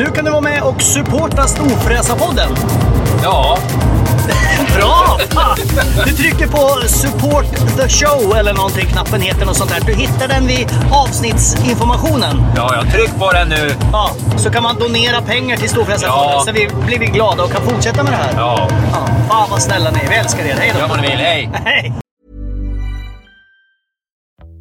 Nu kan du vara med och supporta Storfräsarpodden. Ja, Bra! Fan! Du trycker på support the show eller någonting, knappen heter något sånt där. Du hittar den vid avsnittsinformationen. ja, jag tryck på den nu. Ja, så kan man donera pengar till Storfräsarfonden Ja. så vi blir vi glada och kan fortsätta med det här. Ja, Ja, fan vad snälla ni är. Vi älskar er. Hej då! vad ni vill. Hej! Hej!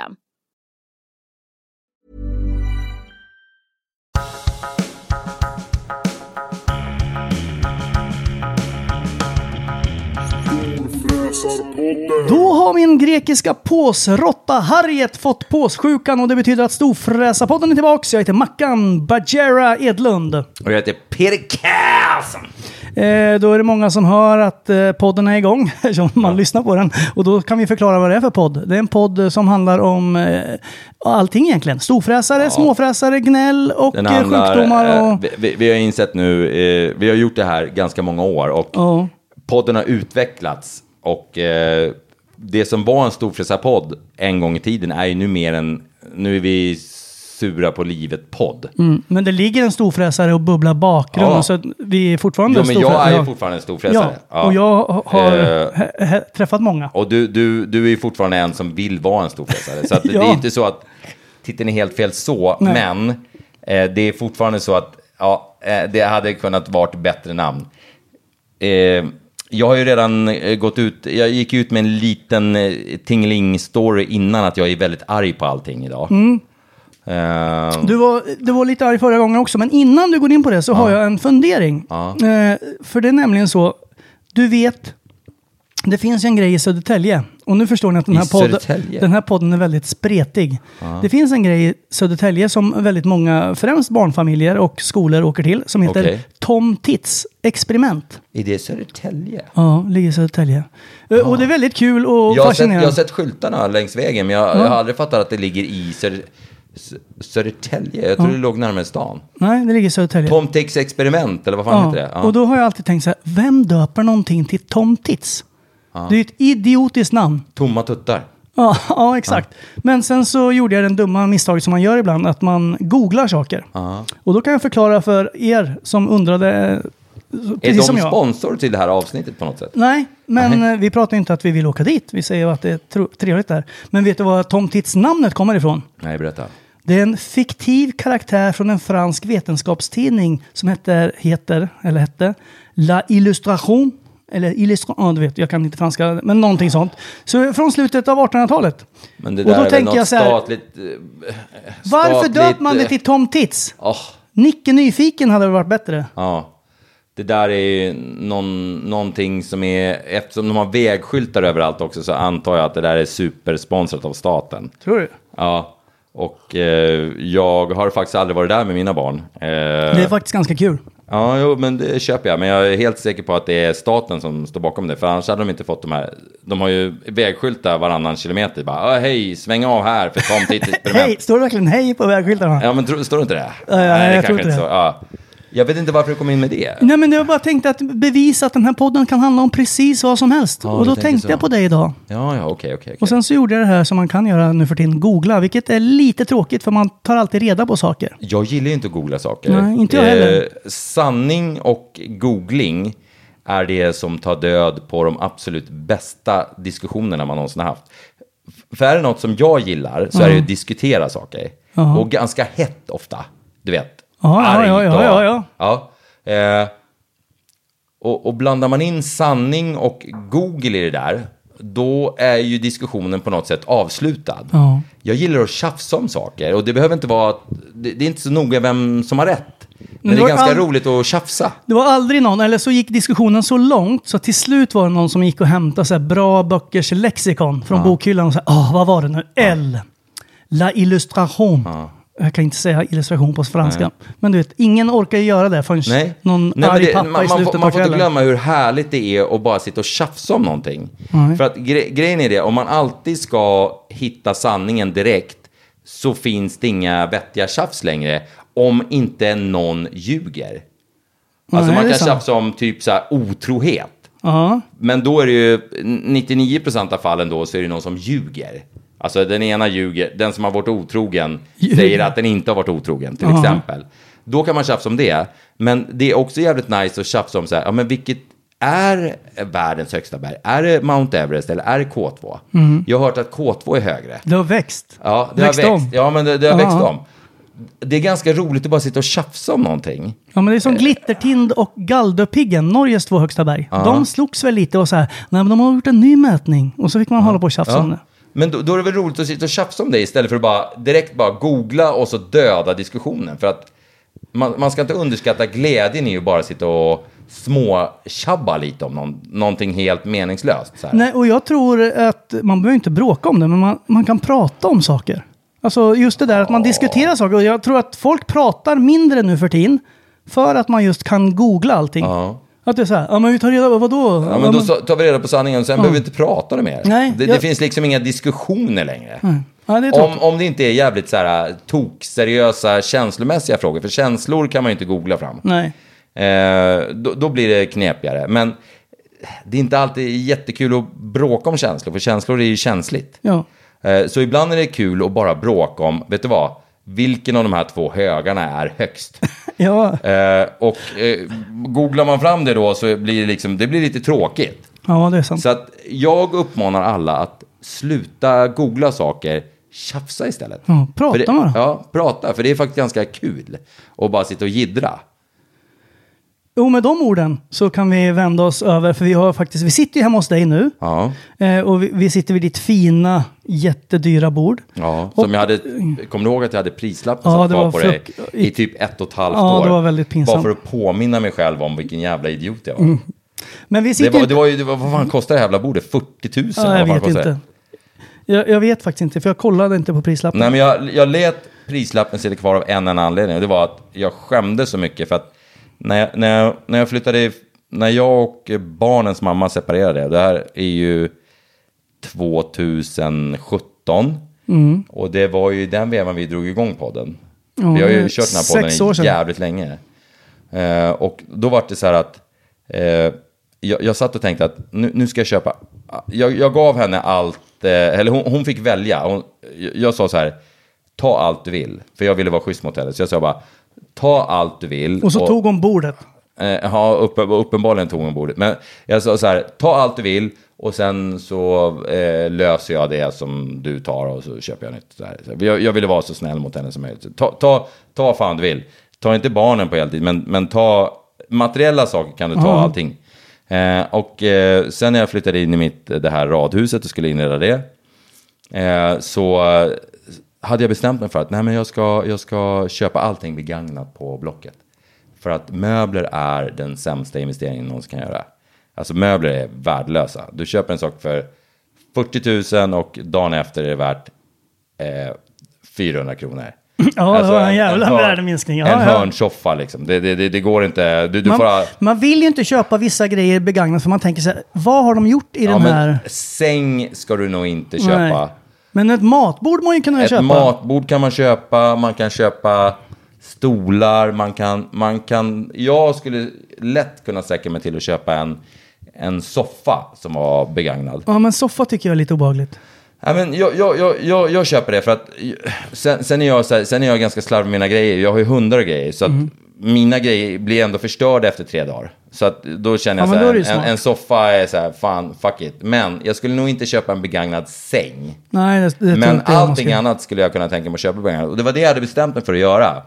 system. Då har min grekiska påsrotta Harriet fått påssjukan och det betyder att Storfräsarpodden är tillbaks. Jag heter Mackan Bajera Edlund. Och jag heter Peter Karlsson. Eh, då är det många som hör att eh, podden är igång, som man lyssnar på den. Och då kan vi förklara vad det är för podd. Det är en podd som handlar om eh, allting egentligen. Storfräsare, småfräsare, gnäll och Den eh, handlar, sjukdomar. Och, eh, vi- vi, vi har insett nu, eh, vi har gjort det här ganska många år och Ja. podden har utvecklats och eh, det som var en storfräsarpodd en gång i tiden är ju nu mer en, nu är vi sura på livet-podd. mm, men det ligger en storfräsare och bubblar bakgrund. Ja. Så att vi är fortfarande Jo, men storfräsare. jag är Ja. fortfarande en storfräsare. Ja, och jag har he- träffat många. Och du, du, du är ju fortfarande en som vill vara en storfräsare. Så att det Ja. är inte så att titeln är helt fel så, Nej. men eh, det är fortfarande så att ja, eh, det hade kunnat vara ett bättre namn. Eh, jag har ju redan eh, gått ut, jag gick ut med en liten eh, tingling-story innan att jag är väldigt arg på allting idag. Mm. Eh, Du var, du var lite arg förra gången också, men innan du går in på det så har jag en fundering. Ja. Eh, för det är nämligen så, du vet, det finns ju en grej i Södertälje. Och nu förstår ni att den här, podden, Södertälje? den här podden är väldigt spretig. Det finns en grej i Södertälje som väldigt många, främst barnfamiljer och skolor åker till, som heter Okej. Tom Tits experiment. är det Södertälje? Ja, ligger i Södertälje. Eh, Och det är väldigt kul och Jag har, sett, fascinerande. jag har sett skyltarna längs vägen, men jag, jag har aldrig fattat att det ligger i Söder, Sö- Södertälje. Jag tror det låg närmare stan. Nej, det ligger i Södertälje. Tom Tix experiment, eller vad fan heter det? Ja. Och då har jag alltid tänkt så här, vem döper någonting till Tom Tits? Det är ju ett idiotiskt namn. Tomma tuttar. Ja, ja exakt. Men sen så gjorde jag den dumma misstaget som man gör ibland, att man googlar saker. Och då kan jag förklara för er som undrade, eh, Är precis de som jag. sponsor till det här avsnittet på något sätt? Nej, men Nej. eh, vi pratar inte att vi vill åka dit. Vi säger att det är tro- trevligt där. Men vet du var Tom Tits-namnet kommer ifrån? Nej, berätta. Det är en fiktiv karaktär från en fransk vetenskapstidning som heter, heter eller hette La Illustration. Eller illustration, ja du vet, jag kan inte franska, men någonting sånt. Så från slutet av 1800-talet. Men det Och där då är väl tänker jag så här, statligt... eh, Varför statligt, döper man det eh, till Tom Tits? åh, Nicke Nyfiken hade varit bättre. ja. Det där är ju någon, någonting som är... Eftersom de har vägskyltar överallt också så antar jag att det där är supersponsrat av staten. Tror du? Ja. Och eh, jag har faktiskt aldrig varit där med mina barn. Eh, Det är faktiskt ganska kul. Ja, jo, men det köper jag. Men jag är helt säker på att det är staten som står bakom det. För annars hade de inte fått de här. De har ju vägskyltar varannan kilometer. Bara, "Ah, hej, sväng av här för Titt Hej! experiment. Står det verkligen hej på vägskyltarna? Ja, men tro, står det inte det? Ja, ja, jag det tror inte så. det. Ja. Jag vet inte varför du kom in med det. Nej, men jag bara tänkte att bevisa att den här podden kan handla om precis vad som helst. Ja, och då tänkte så. jag på dig idag. Ja, ja, okej, okej. okej. Och sen så gjorde jag det här som man kan göra nu för tiden, googla, vilket är lite tråkigt för man tar alltid reda på saker. Jag gillar ju inte att googla saker. Eh, Nej, inte jag heller. sanning och googling är det som tar död på de absolut bästa diskussionerna man någonsin har haft. För är det något som jag gillar så är det att diskutera saker. Och ganska hett ofta, du vet. Ja, ja, ja, ja, ja, ja. ja. Eh, och, och blandar man in sanning och Google i det där, då är ju diskussionen på något sätt avslutad. Ja. Jag gillar att tjafsa om saker och det behöver inte vara, det, det är inte så noga vem som har rätt. Men det det är ganska roligt att tjafsa. Det var aldrig någon, eller så gick diskussionen så långt så till slut var det någon som gick och hämtade så här bra böckers lexikon från bokhyllan och sa ah vad var det nu? L. La illustration. Jag kan inte säga illustration på franska. Men du vet, ingen orkar göra det förrän Nej. någon Nej, arg det, pappa man, i man, slutet får, man på får inte kvällen. glömma hur härligt det är att bara sitta och tjafsa om någonting. För att gre grejen är det, om man alltid ska hitta sanningen direkt så finns det inga vettiga tjafs längre. Om inte någon ljuger. Alltså Nej, man kan tjafsa om typ så här otrohet. Ja. Men Men då är det ju 99% av fallen då så är det någon som ljuger. Alltså den ena ljuger, den som har varit otrogen säger att den inte har varit otrogen till Ja. exempel. Då kan man tjafsa om det. Men det är också jävligt nice att tjafsa om så här, ja men vilket är världens högsta berg? Är det Mount Everest eller är det K2? Jag har hört att K2 är högre. det har växt. Ja, det Växt har växt. om. Ja, men det, det har Ja. växt om. Det är ganska roligt att bara sitta och tjafsa om någonting. Ja, men det är som Glittertind och Galdhöpiggen, Norges två högsta berg. De slogs väl lite och så här, nej men de har gjort en ny mätning. Och så fick man hålla på och tjafsa om det. Men då, då är det väl roligt att sitta och tjafsa om det istället för att bara direkt bara googla och så döda diskussionen. För att man, man ska inte underskatta glädjen i att bara sitta och småtjabba lite om någon, någonting helt meningslöst. Nej, och jag tror att man behöver inte bråka om det, men man, man kan prata om saker. Alltså just det där att man diskuterar saker. Och jag tror att folk pratar mindre nu för tiden. För att man just kan googla allting. Ja. Att det är så här, ja men vi tar reda på vadå? Ja, men då tar vi reda på sanningen och sen behöver vi inte prata det mer. Nej, det, jag- det finns liksom inga diskussioner längre. ja, det Om, om det inte är jävligt så här tok-seriösa känslomässiga frågor. För känslor kan man ju inte googla fram. Nej. Eh, då, då blir det knepigare. Men det är inte alltid jättekul att bråka om känslor, för känslor är ju känsligt. Ja. Eh, så ibland är det kul att bara bråka om, vet du vad, vilken av de här två högarna är högst? Ja. Eh, och eh, googlar man fram det då så blir det, liksom, det blir lite tråkigt. ja, det är sant. Så att jag uppmanar alla att sluta googla saker, tjafsa istället. Ja, prata det, bara. Ja, prata, för det är faktiskt ganska kul att bara sitta och jiddra. Jo, med de orden så kan vi vända oss över, för vi har faktiskt, vi sitter ju hemma hos dig nu. Ja. Eh, och vi, vi sitter vid ditt fina, jättedyra bord. Ja, Och- som jag hade, kommer du ihåg att jag hade prislappen Ja, det kvar var på dig i typ ett och ett halvt Ja, år? det var väldigt pinsamt. Bara för att påminna mig själv om vilken jävla idiot jag var. Men vi Det, sitter var, inte- det var ju, det var, vad fan kostade det här jävla bordet? 40 000? Ja, jag vet det? inte. Jag, jag vet faktiskt inte, för jag kollade inte på prislappen. Nej, men jag, jag lät prislappen sitta kvar av en enda anledning. Och det var att jag skämdes så mycket för att när jag, när jag, när jag flyttade, när jag och barnens mamma separerade, det här är ju 2017. Och det var ju den vevan vi drog igång podden. Ja, vi har ju kört den här podden jävligt länge. Eh, och då var det så här att eh, jag, jag satt och tänkte att nu, nu ska jag köpa. Jag, jag gav henne allt, eh, eller hon, hon fick välja. Hon, jag, jag sa så här, ta allt du vill. För jag ville vara schysst mot henne. Så jag sa bara, ta allt du vill. och så tog hon bordet. Eh, Ja, uppe, uppenbarligen tog hon bordet. Men jag sa så här, ta allt du vill och sen så eh, löser jag det som du tar och så köper jag nytt. Så här. Så Jag, jag ville vara så snäll mot henne som möjligt. Ta, ta, ta vad fan du vill. Ta inte barnen på heltid, men, men ta materiella saker kan du ta Ja. allting. Eh, och eh, sen när jag flyttade in i mitt, det här radhuset och skulle inreda det, eh, så eh, hade jag bestämt mig för att nej, men jag, ska, jag ska köpa allting begagnat på Blocket. För att möbler är den sämsta investeringen någon kan göra. Alltså möbler är värdelösa. Du köper en sak för 40 000 och dagen efter är det värt eh, 400 kronor. Ja, Alltså, det var en jävla hörn- värdeminskning. Ja, en ja. hörnsoffa liksom. Det, det, det, det går inte. Du, du får... Man, man vill ju inte köpa vissa grejer begagnat för man tänker så här, vad har de gjort i Ja, den här? säng ska du nog inte köpa. Nej. Men ett matbord man ju kunna Ett köpa. matbord kan man köpa, man kan köpa stolar, man kan, man kan... Jag skulle lätt kunna sträcka mig till att köpa en, en soffa som var begagnad. Ja, men soffa tycker jag är lite obehagligt. Ja, men jag, jag, jag, jag, jag köper det för att sen, sen, är jag här, sen är jag ganska slarvig med mina grejer. Jag har ju hundar och grejer. Så Mm. Mina grejer blir ändå förstörda efter tre dagar. Så att då känner jag Ja, så här, en, en soffa är så här, fan, fuck it. Men jag skulle nog inte köpa en begagnad säng. Nej, det, det Men allting ska- annat skulle jag kunna tänka mig att köpa begagnat. Och det var det jag hade bestämt mig för att göra.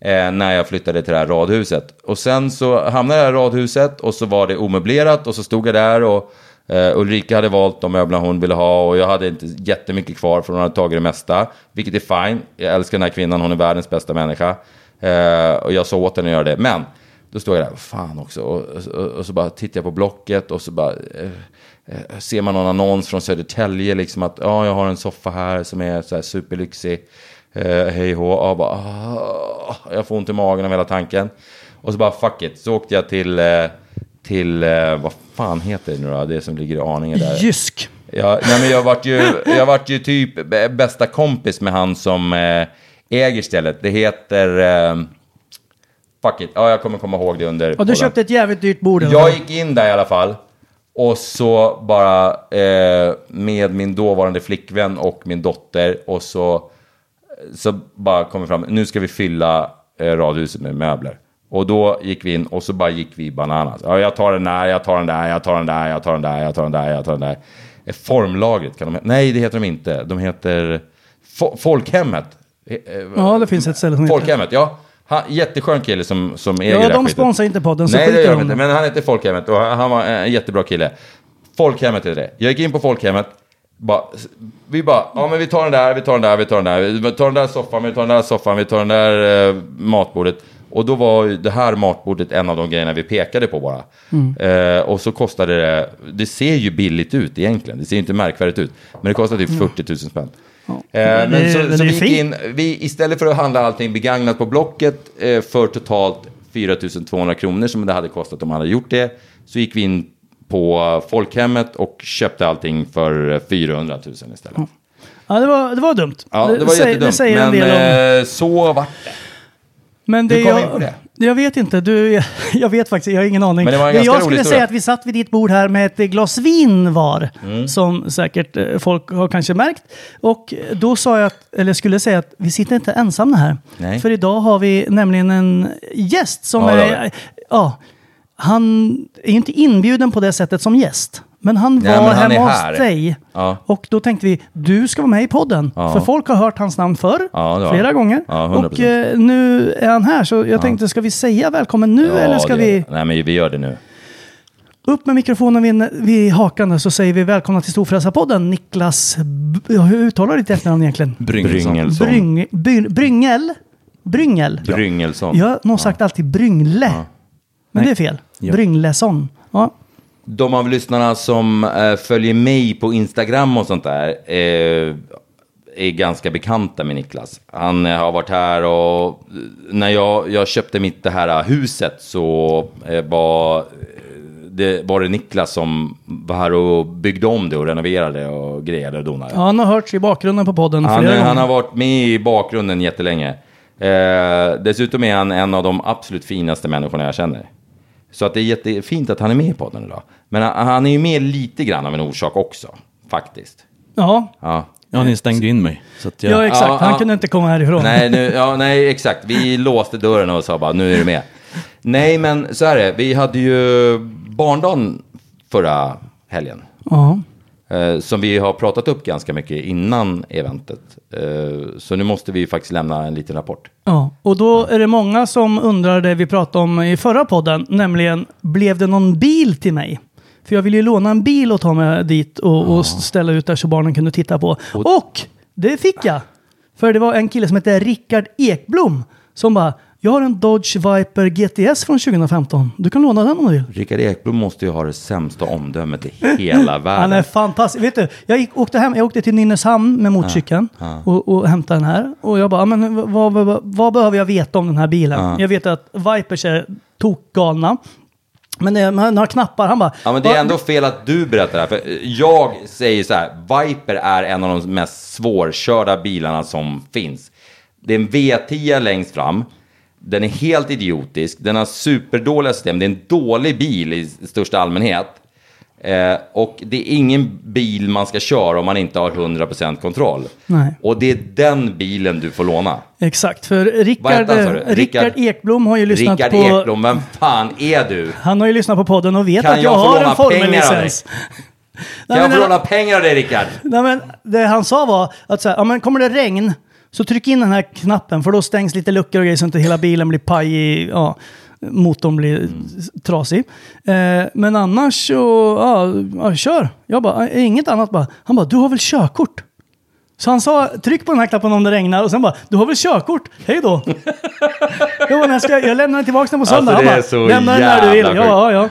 Eh, när jag flyttade till det här radhuset. Och sen så hamnade jag i det här radhuset och så var det omöblerat och så stod jag där och eh, Ulrika hade valt de möblerna hon ville ha och jag hade inte jättemycket kvar för hon hade tagit det mesta. Vilket är fine. Jag älskar den här kvinnan, hon är världens bästa människa. Eh, och jag sa åt henne att göra det. Men då stod jag där, fan också. Och, och, och så bara tittade jag på Blocket och så bara eh, eh, ser man någon annons från Södertälje. Liksom att ja, jag har en soffa här som är så här superlyxig. Eh, hej hå. Ja, bara, ah, jag får ont i magen av hela tanken. Och så bara fuck it. Så åkte jag till, eh, till eh, vad fan heter det nu då? Det som ligger i Arninge där. Jysk. Ja, nej, men jag vart ju, jag vart ju typ bästa kompis med han som äger stället. Det heter... Eh, fuck it. Ja, jag kommer komma ihåg det under... Och du köpte ett jävligt dyrt bord. eller? Jag gick in där i alla fall. Och så bara eh, med min dåvarande flickvän och min dotter. Och så, så bara kom vi fram. Nu ska vi fylla eh, radhuset med möbler. Och då gick vi in och så bara gick vi bananas. Ja, jag tar den där, jag tar den där, jag tar den där, jag tar den där, jag tar den där, jag tar den där. Eh, Formlagret kan de heta. Nej, det heter de inte. De heter Fo- Folkhemmet. Eh, eh, Ja, det finns ett ställe som heter... Folkhemmet, ja. Han, jätteskön kille som, som äger Ja, de sponsrar inte podden, så Nej, det gör de inte. Men han heter Folkhemmet och han var en jättebra kille. Folkhemmet är det. Jag gick in på Folkhemmet. Bara, vi bara, ja men vi tar den där, vi tar den där, vi tar den där. Vi tar den där soffan, vi tar den där soffan, vi tar den där eh, matbordet. Och då var det här matbordet en av de grejerna vi pekade på bara. Mm. Eh, och så kostade det, det ser ju billigt ut egentligen. Det ser ju inte märkvärdigt ut. Men det kostar typ 40 000 spänn. Eh, Men men det- så, men så det vi gick in, vi, istället för att handla allting begagnat på Blocket eh, för totalt 4 200 kronor som det hade kostat om man hade gjort det, så gick vi in på Folkhemmet och köpte allting för eh, 400 000 istället. Ja, det var, det var dumt. Ja, det var säger- jättedumt. Det säger men en del om... eh, så vart det. Men det hur kom vi jag, in på det? Jag vet inte. Du, jag, vet faktiskt, jag har ingen aning. Men det var en jag skulle säga historia. att vi satt vid ditt bord här med ett glas vin var. Mm. Som säkert eh, folk har kanske märkt. Och då sa jag, att, eller skulle säga att vi sitter inte ensamma här. Nej. För idag har vi nämligen en gäst som Ja, är... Ja, han är inte inbjuden på det sättet som gäst. Men han Nej, var men han hemma hos dig. Ja. Och då tänkte vi, du ska vara med i podden. Ja. För folk har hört hans namn förr, Ja, flera gånger. Ja, 100%. och eh, nu är han här, så jag tänkte, ska vi säga välkommen nu eller ska vi Nej, men vi gör det nu. upp med mikrofonen vid, vid hakan så säger vi välkomna till Storfräsarpodden, Niklas... B- hur uttalar du ditt efternamn egentligen? Bryngelsson. Bryng, by, Bryngel? Bryngel? Bryngelsson. Jag har nog sagt alltid Bryngle. Men det är fel. Ja. Brynglesson. Ja. De av lyssnarna som eh, följer mig på Instagram och sånt där eh, är ganska bekanta med Niklas. Han eh, har varit här och eh, när jag, jag köpte mitt det här eh, huset så eh, var, det, var det Niklas som var här och byggde om det och renoverade och grejade och donade. ja, han har hörts i bakgrunden på podden Han, flera gånger. han har varit med i bakgrunden jättelänge. Dessutom är han en av de absolut finaste människorna jag känner. Så att det är jättefint att han är med i podden idag. Men han, han är ju med lite grann av en orsak också, faktiskt. Ja, Ja. Ja, ni stängde in mig. Så att jag... ja exakt. Ja, han ja. kunde inte komma härifrån. Nej, nu, ja, nej, exakt. Vi låste dörren och sa bara, nu är du med. Nej, men så är det. Vi hade ju barndagen förra helgen. Ja. Eh, som vi har pratat upp ganska mycket innan eventet. Eh, så nu måste vi faktiskt lämna en liten rapport. Ja, och då är det många som undrar det vi pratade om i förra podden, nämligen blev det någon bil till mig? För jag ville ju låna en bil och ta mig dit och, och ställa ut där så barnen kunde titta på. Och det fick jag! För det var en kille som hette Rickard Ekblom som bara, Jag har en Dodge Viper GTS från 2015. Du kan låna den om du vill. Rickard Ekblom måste ju ha det sämsta omdömet i hela världen. Han är fantastisk. Vet du, jag gick, åkte, hem, jag åkte till Nynäshamn med motorcykeln och, och hämtade den här. Och jag bara, "Ja, men vad, vad, vad, vad behöver jag veta om den här bilen? Jag vet att Vipers är tokgalna. Men det är några knappar, han bara... Ja, men det är "Va, ändå fel att du berättar det här. För jag säger så här, Viper är en av de mest svårkörda bilarna som finns. Det är en V10 längst fram. Den är helt idiotisk. Den har superdåliga system. Det är en dålig bil i största allmänhet. Eh, och det är ingen bil man ska köra om man inte har 100% kontroll. Nej. Och det är den bilen du får låna. Exakt, för Vad Rickard? Rickard Rickard- Ekblom har ju lyssnat Rickard på... Ekblom, vem fan är du? Han har ju lyssnat på podden och vet Kan att jag, jag har en formellicens. Kan jag få låna pengar av dig Rickard? nej, men det han sa var att så här, ja, men kommer det regn så tryck in den här knappen för då stängs lite luckor och grejer så inte hela bilen blir paj i, ja, motorn blir s- trasig. Eh, men annars så, ja, ja, kör. Jag bara, "Eh, inget annat bara. Han bara, du har väl körkort? Så han sa, tryck på den här knappen om det regnar och sen bara, du har väl körkort? Hej då! jag, bara, "När ska jag, jag lämnar tillbaka den på söndag. Alltså, det han är bara, så lämna den när du vill. Ja, ja,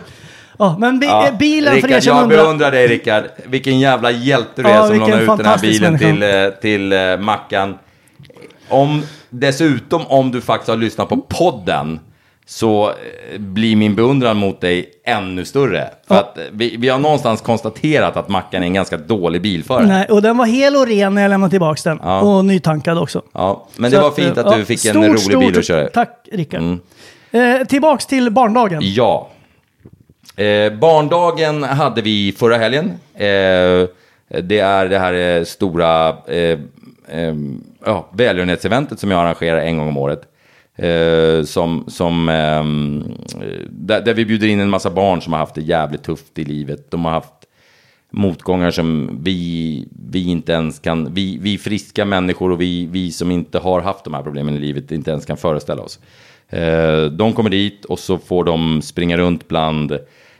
ja. men bi- Ja, bilen för er som jag undrar. beundrar dig Rickard. Vilken jävla hjälte du Ja, är som lånar ut den här bilen människa. till, eh, till eh, Mackan. Om, dessutom om du faktiskt har lyssnat på podden så eh, blir min beundran mot dig ännu större. För att eh, vi, vi har någonstans konstaterat att Mackan är en ganska dålig bilförare. Nej, och den var hel och ren när jag lämnade tillbaka den. Ja. Och nytankad också. Ja, men Så det var att, fint eh, att du ja, fick en stort, rolig stort bil att köra. Tack Rickard. Mm. Eh, tillbaks till barndagen. Ja. Eh, barndagen hade vi förra helgen. Eh, det är det här eh, stora eh, eh, ja, välgörenhetseventet som jag arrangerar en gång om året. Eh, som, som, eh, där, där vi bjuder in en massa barn som har haft det jävligt tufft i livet. De har haft motgångar som vi, vi inte ens kan, vi, vi friska människor och vi, vi som inte har haft de här problemen i livet inte ens kan föreställa oss. Eh, de kommer dit och så får de springa runt bland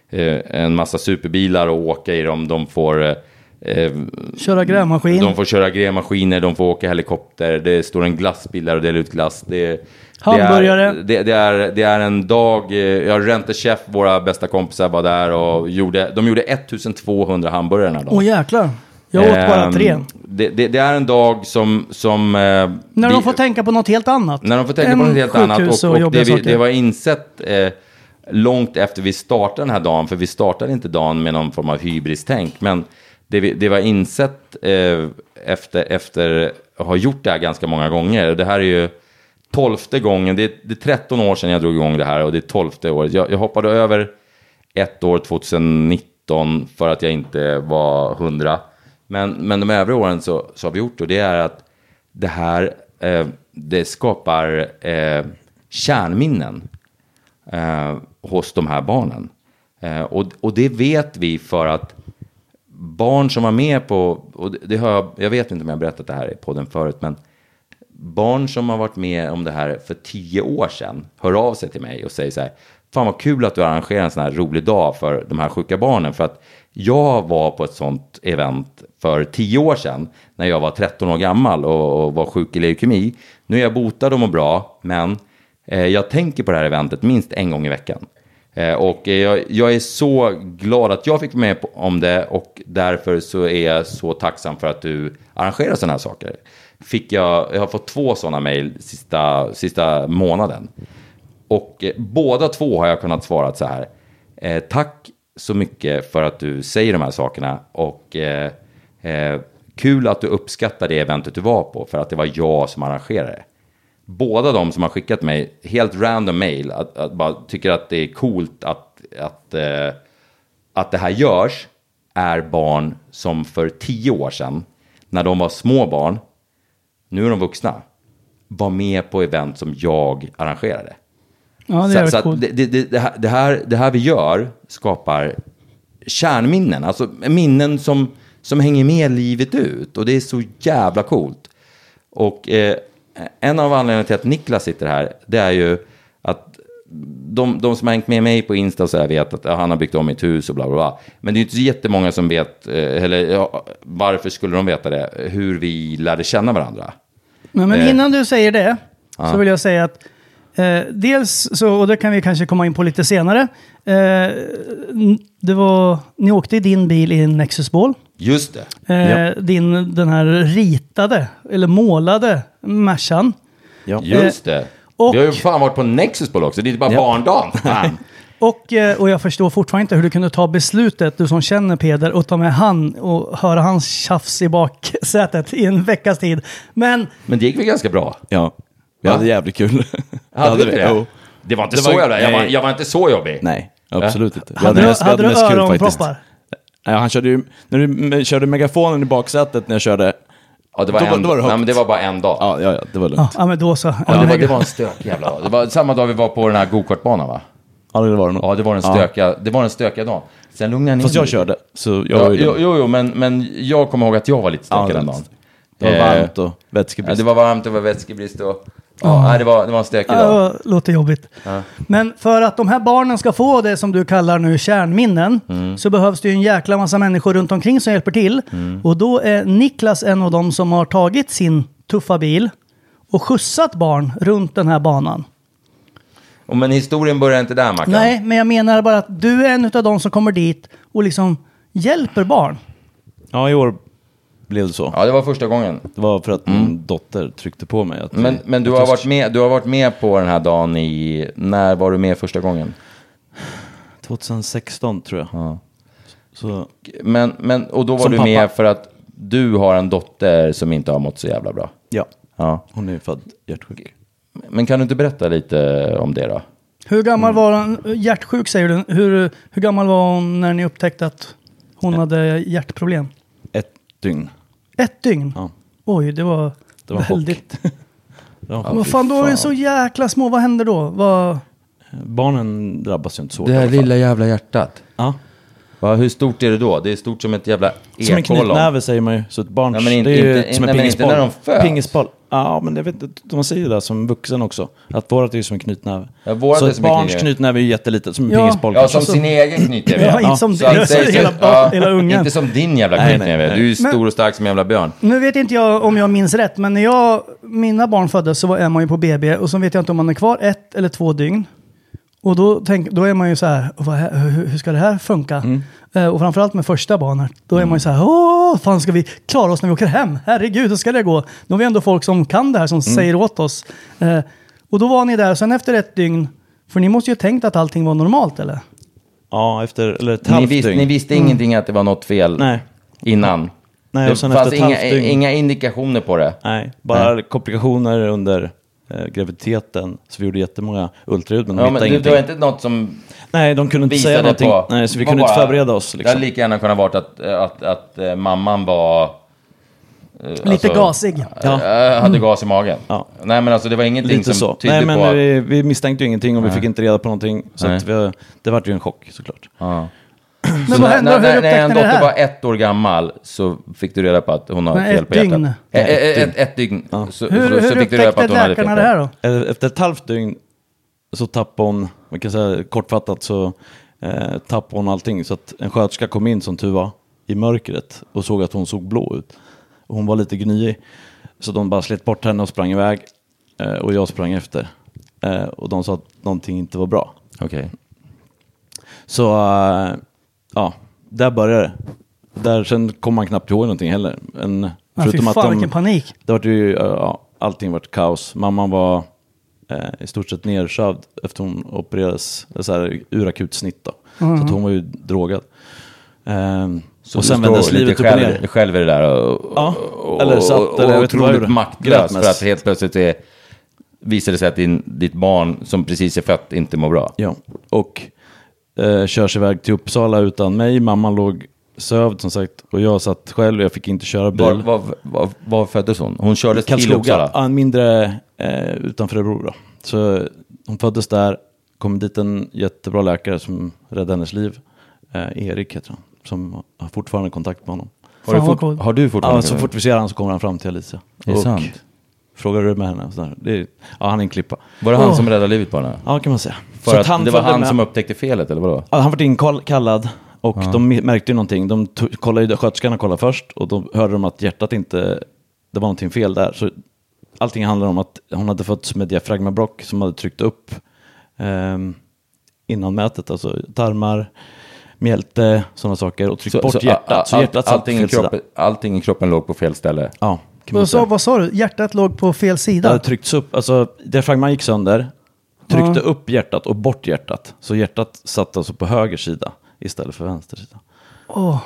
eh, en massa superbilar och åka i dem. De får eh, eh, Köra grävmaskin. de får köra grävmaskiner, de får åka helikopter, det står en glassbil där och delar ut glass. Det, Hamburgare. Det är, det, det, är, det är en dag, eh, ja, Rente Chef, våra bästa kompisar var där och gjorde, de gjorde 1200 hamburgare den här dagen. Åh jäklar. Jag åt bara Ehm, tre. Det, det, det är en dag som... som eh, När vi- de får tänka på något helt annat. när de får tänka än på något helt annat. Och, och jobbiga det, vi, det var insett eh, långt efter vi startade den här dagen, för vi startade inte dagen med någon form av hybris-tänk, men det, vi, det var insett eh, efter, efter att ha gjort det här ganska många gånger. Det här är ju tolfte gången, det är, det är 13 år sedan jag drog igång det här och det är tolfte året. Jag, jag hoppade över ett år 2019 för att jag inte var 100. Men, men de övriga åren så, så har vi gjort det och det är att det här eh, det skapar eh, kärnminnen eh, hos de här barnen. Eh, och, och det vet vi för att barn som var med på, och det, har jag, jag vet inte om jag har berättat det här i podden förut, men barn som har varit med om det här för tio år sedan hör av sig till mig och säger så här, fan vad kul att du arrangerar en sån här rolig dag för de här sjuka barnen, för att jag var på ett sånt event för tio år sedan när jag var 13 år gammal och, och var sjuk i leukemi. Nu är jag botad och mår bra, men eh, jag tänker på det här eventet minst en gång i veckan. Eh, och jag, jag är så glad att jag fick vara med om det och därför så är jag så tacksam för att du arrangerar sådana här saker. Fick jag, jag har fått två sådana mejl sista, sista månaden. Och eh, båda två har jag kunnat svara så här. Eh, tack så mycket för att du säger de här sakerna och eh, eh, kul att du uppskattar det eventet du var på för att det var jag som arrangerade det. Båda de som har skickat mig helt random mail att, att bara tycker att det är coolt att, att, eh, att det här görs är barn som för tio år sedan när de var små barn, nu är de vuxna, var med på event som jag arrangerade. Ja, det är Så, så coolt. det, det, det, det, här, det, här, det här vi gör skapar kärnminnen, alltså minnen som, som hänger med livet ut. Och det är så jävla coolt. Och eh, en av anledningarna till att Niklas sitter här, det är ju att de, de som har hängt med mig på Insta och så här vet att ja, han har byggt om mitt hus och bla bla bla. Men det är inte så jättemånga som vet, eh, eller ja, varför skulle de veta det, hur vi lärde känna varandra. Men, men Eh. innan du säger det så vill jag säga att Eh, dels så, och det kan vi kanske komma in på lite senare. Eh, det var, ni åkte i din bil i en Nexus Ball. Just det. Eh, din, den här ritade, eller målade Mercan. Ja. Just det. och- Vi har ju fan varit på Nexus Boll också. Det är inte bara barndagen. Fan. Och, eh, och jag förstår fortfarande inte hur du kunde ta beslutet, du som känner Peder, och ta med han och höra hans tjafs i baksätet i en veckas tid. Men Men det gick väl ganska bra? ja. Vi Va? hade jävligt kul. Hade du inte det? Jo. Det var inte Det så var- jävla... Jag var, jag var inte så jobbig. Nej, absolut inte. Vi hade, du, vi hade du öronproppar? Ja, han körde ju, när du körde megafonen i baksätet när jag körde, Ja, det var, Då en, då var det nej, men det var bara en dag. ja, ja, ja det var Ja, lugnt. ja, men då så. Ja, Ja, det, var, det var en stökig jävla dag. Det var samma dag vi var på den här gokartbanan va? Ja, det var det nog. Ja, det var den stökiga, det var den stökiga dagen. Sen lugnade jag ner Fast jag körde, så jag Ja, jo, jo, jo men, men jag kommer ihåg att jag var lite Ja, stökig den dagen. Det var Eh, varmt och Ja, vätskebrist. det var varmt, var vätskebrist och... Ja, nej, det, var, det var en stökig Ja, dag. det låter jobbigt. Men för att de här barnen ska få det som du kallar nu kärnminnen Mm. så behövs det ju en jäkla massa människor runt omkring som hjälper till. Mm. Och då är Niklas en av dem som har tagit sin tuffa bil och skjutsat barn runt den här banan. Och, men historien börjar inte där, Mackan. Nej, men jag menar bara att du är en av dem som kommer dit och liksom hjälper barn. Ja, i år blev det så. Ja, det var första gången. Det var för att min dotter tryckte på mig. Att Men, men du, har varit med, du har varit med på den här dagen i... När var du med första gången? 2016 tror jag. Ja. Så, Men, men, och då var Som du pappa. med för att du har en dotter som inte har mått så jävla bra. ja, Ja. hon är född hjärtsjuk. Men kan du inte berätta lite om det då? Hur gammal var hon? Hjärtsjuk säger du. Hur, hur gammal var hon när ni upptäckte att hon hade hjärtproblem? Ett dygn. Ett dygn? Ja. Oj, det var, Det var väldigt... Ja, Vad fan, då är det så jäkla små. Vad händer då? Vad... Barnen drabbas ju inte så. Det här lilla jävla hjärtat. Ja. Va, hur stort är det då? Det är stort som ett jävla Som en ekollon. knytnäve säger man ju. Så ett barn, Ja, men inte- det är ju inte- som en nej. Pingisboll. Ja, men jag vet. De säger det som vuxen också. Att vårat är ju som en knytnäve. Ja, vårat så är som en barns knytnäve. knytnäve är ju jättelitet. Som en Ja. pingisboll. Ja, som sin egen knytnäve. Ja, inte som Så att din- säga- hela ja, hela ungen. Inte som din jävla knytnäve. Du är ju Men- stor och stark som en jävla björn. Nu vet inte jag om jag minns rätt, men när jag, mina barn föddes så var- man ju på BB och så vet jag inte om man är kvar ett eller två dygn. Och då, tänk, då är man ju så här, vad, hur, hur ska det här funka? Mm. Eh, och framförallt med första barnet, då är man ju så här, åh, fan ska vi klara oss när vi åker hem? Herregud, hur ska det gå? Då har vi ändå folk som kan det här, som Mm. säger åt oss. Eh, och då var ni där, sen efter ett dygn, för ni måste ju ha tänkt att allting var normalt eller? Ja, efter, eller ett Ni, halvt vis, dygn. ni visste ingenting att det var något fel Nej. innan? Nej, det och sen fanns efter ett inga, dygn. inga indikationer på det? Nej, bara komplikationer under eh, graviditeten. Så vi gjorde jättemånga ultraljud, men de Ja, hittade men det, det var inte något som Nej, de kunde inte säga någonting. på... Nej, så vi det kunde inte bara- förbereda oss. Det Liksom. hade lika gärna kunnat varit att, att, att, eh, mamman var... eh, Lite alltså, gasig. Ja. hade gas i magen. Ja. Nej, men alltså det var ingenting Lite som så. tydde Nej, men på... att- vi, vi misstänkte ju ingenting och vi fick inte reda på någonting. Så Nej. att vi, det var ju en chock såklart. Ja. Men Så vad när, hände? när, när, när en dotter var ett år gammal så fick du reda på att hon har Men fel ett på hjärtat. dygn? Eh, Ett, ett dygn. Så, Hur, så, hur så fick du reda på att hon hade fel på det här då? Efter ett halvt dygn så tappade hon, man kan säga kortfattat så eh, tappade hon allting. Så att en sköterska kom in som tur var i mörkret och såg att hon såg blå ut. Och hon var lite gnyig. Så de bara slet bort henne och sprang iväg. Eh, och jag sprang efter. Eh, och de sa att någonting inte var bra. Okej. Så eh, ja, där började det. Där, sen kom man knappt ihåg någonting heller. En, Ja, fy fan vilken panik. det var ju, ja, allting vart kaos. Mamman var eh, i stort sett nersövd efter hon opererades, så här, urakut snitt då. Så att hon var ju drogad. Så och du sen vändes livet lite upp och själv, ner. själv i det där och, Ja, och, eller satt, och, eller jag och otroligt maktlös för att helt plötsligt är, visar det sig att din, ditt barn som precis är fött inte mår bra. Ja, och eh, körs iväg till Uppsala utan mig. Mamman låg sövd som sagt och jag satt själv. Jag fick inte köra bil. Var, var, var, var föddes hon? Hon kördes till Uppsala? ja, en mindre eh, utanför Örebro. Då. Så hon föddes där, kom dit en jättebra läkare som räddade hennes liv. Eh, Erik heter han, som har fortfarande kontakt med honom. Har du, fort, har du fortfarande Ja, så fort vi ser honom så kommer han fram till Alicia. Är det och sant? Frågar du med henne? Sådär. Det är, ja, han är en klippa. Var det han som räddade livet på henne? Ja, kan man säga. För Så att det var följde han med. som upptäckte felet, eller vadå? Ja, han var inkallad och de märkte ju någonting. De kollade, ju- sköterskorna kollade först och då hörde de att hjärtat inte, det var någonting fel där. Så allting handlar om att hon hade fötts med diafragmabrock som hade tryckt upp ehm, innan mätet, alltså tarmar, mjälte, sådana saker och tryckt bort hjärtat. Så hjärtat satt allting, i fel sida. kroppen, allting i kroppen låg på fel ställe. Ja, Vad sa, vad sa du? Hjärtat låg på fel Det sida? hade tryckts upp, alltså diafragman gick sönder, tryckte upp hjärtat och bort hjärtat. Så hjärtat satt alltså på höger sida istället för vänster sida. Åh.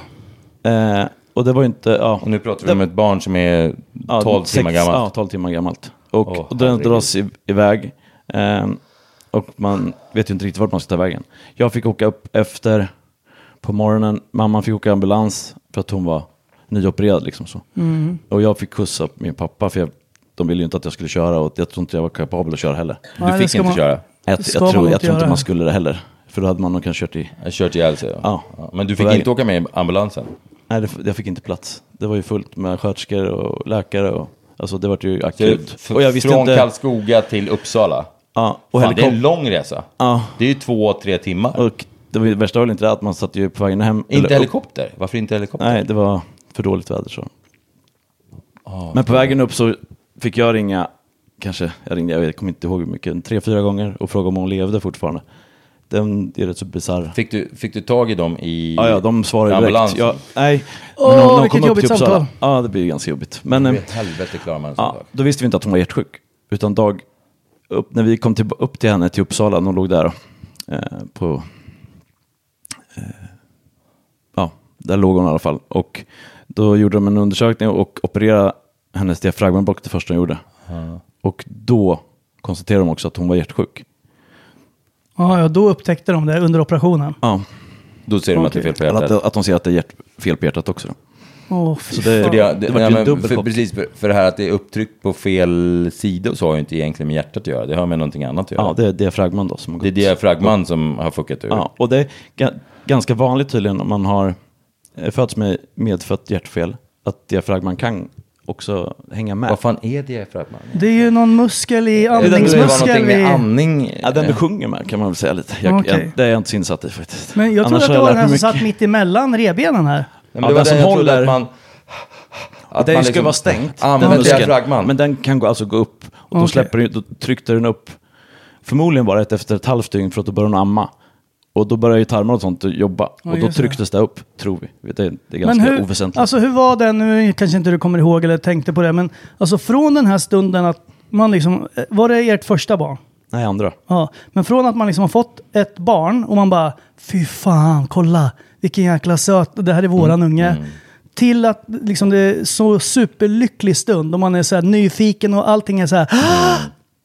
Eh, och det var ju inte, ja. Och nu pratar vi om ett barn som är 12 timmar sex- gammalt. Ja, 12 timmar gammalt. Och, Åh, och den dras i, iväg. Ehm, och man vet ju inte riktigt vart man ska ta vägen. Jag fick åka upp efter på morgonen. Mamman fick åka ambulans för att hon var nyopererad. Liksom så. Mm. Och jag fick skjutsa min pappa för jag, de ville ju inte att jag skulle köra och jag tror inte jag var kapabel att köra heller. Du Nej, det fick inte man- köra. Jag, jag, tror, inte jag tror inte man skulle det heller. För då hade man nog kanske kört i... Jag kört ihjäl sig. Ja. Men du fick inte åka med i ambulansen? Nej, det, jag fick inte plats. Det var ju fullt med sköterskor och läkare. Och, alltså det var ju akut. Och jag visste från inte... Karlskoga till Uppsala? Ja, och Fan, det är en lång resa. Ja. Det är ju två, tre timmar. Och det värsta var väl inte det att man satt ju på vägen hem. eller inte upp- helikopter? Varför inte helikopter? Nej, det var för dåligt väder så. Ah, Men på vägen upp så fick jag ringa, kanske, jag ringde, jag vet, kommer inte ihåg hur mycket, tre, fyra gånger och fråga om hon levde fortfarande. Den är rätt så bisarr. Fick, du, fick du tag i dem i Ja, ja, de svarade direkt. nej, Åh, men de vilket kom upp jobbigt till Uppsala. samtal. Ja, det blir ganska jobbigt. Men, eh, helvete klarar man en sån ja, sak? då visste vi inte att hon var hjärtsjuk. Utan dag, upp, när vi kom till, upp till henne till Uppsala, när hon låg där eh, på... Eh, ja, där låg hon i alla fall. Och då gjorde de en undersökning och opererade hennes diafragmablock det första de gjorde. Och då konstaterade de också att hon var hjärtsjuk. Ja, ja, då upptäckte de det under operationen. Ja, Då ser de att det är fel på eller hjärtat. att, att de ser att det är hjärt, fel på hjärtat också. Fy Så det- fan. För det, det, var ja, ju men för, precis, för, för det här att det är upptryckt på fel sida och så har ju inte egentligen med hjärtat att göra. Det har med någonting annat att göra. Ja, det är diafragman då som har det är gått. diafragman som har fuckat ur. Ja, och det är ga- ganska vanligt tydligen om man har eh, fötts med medfött hjärtfel, att diafragman kan också hänga med. Vad fan är diafragman? Det är ju någon muskel i Det var andning. Ja, den du sjunger med kan man väl säga lite. Jag, Okej. jag, det är jag inte så insatt i faktiskt. Men jag trodde att det har var den här som satt mitt emellan rebenen här. Men Ja, det var den som jag håller- att man... Att den man ska liksom vara stängt. den muskeln. diafragman. Men den kan gå, alltså gå upp. Och då, Okej. släpper den, då tryckte den upp. Förmodligen bara ett efter ett halvt dygn för att då började hon amma. Och då börjar ju tarmar och sånt jobba. och då det. trycktes det upp, tror vi. Det är, det är Men ganska hur, oväsentligt. alltså hur var det, nu kanske inte du kommer ihåg eller tänkte på det, men alltså från den här stunden att man liksom, var det ert första barn? Nej, andra. Ja, men från att man liksom har fått ett barn och man bara, fy fan, kolla, vilken jäkla söt, det här är våran unge. Till att liksom det är så superlycklig stund och man är så här nyfiken och allting är så här.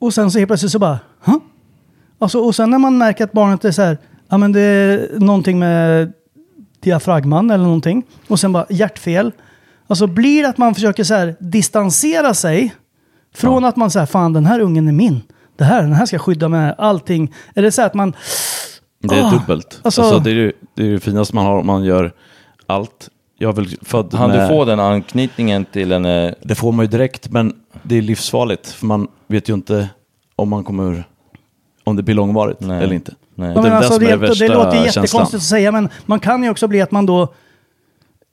Och sen så helt plötsligt så bara, huh? Alltså, och sen när man märker att barnet är så här, ja men det är någonting med diafragman eller någonting. Och sen bara hjärtfel. Alltså blir det att man försöker så här distansera sig från att man säger fan den här ungen är min. Det här, den här ska skydda med allting. Är det så här att man, Det är Ah, dubbelt. alltså- Alltså, det, är ju, det är det finaste man har om man gör allt. Jag väl född Han med... du få den anknytningen till en... eh, Det får man ju direkt, men det är livsfarligt. För man vet ju inte om man kommer... Om det blir långvarigt Nej. eller inte. Nej. ja, det är alltså, det det, är det, låter ju känslan. jättekonstigt att säga men man kan ju också bli att man då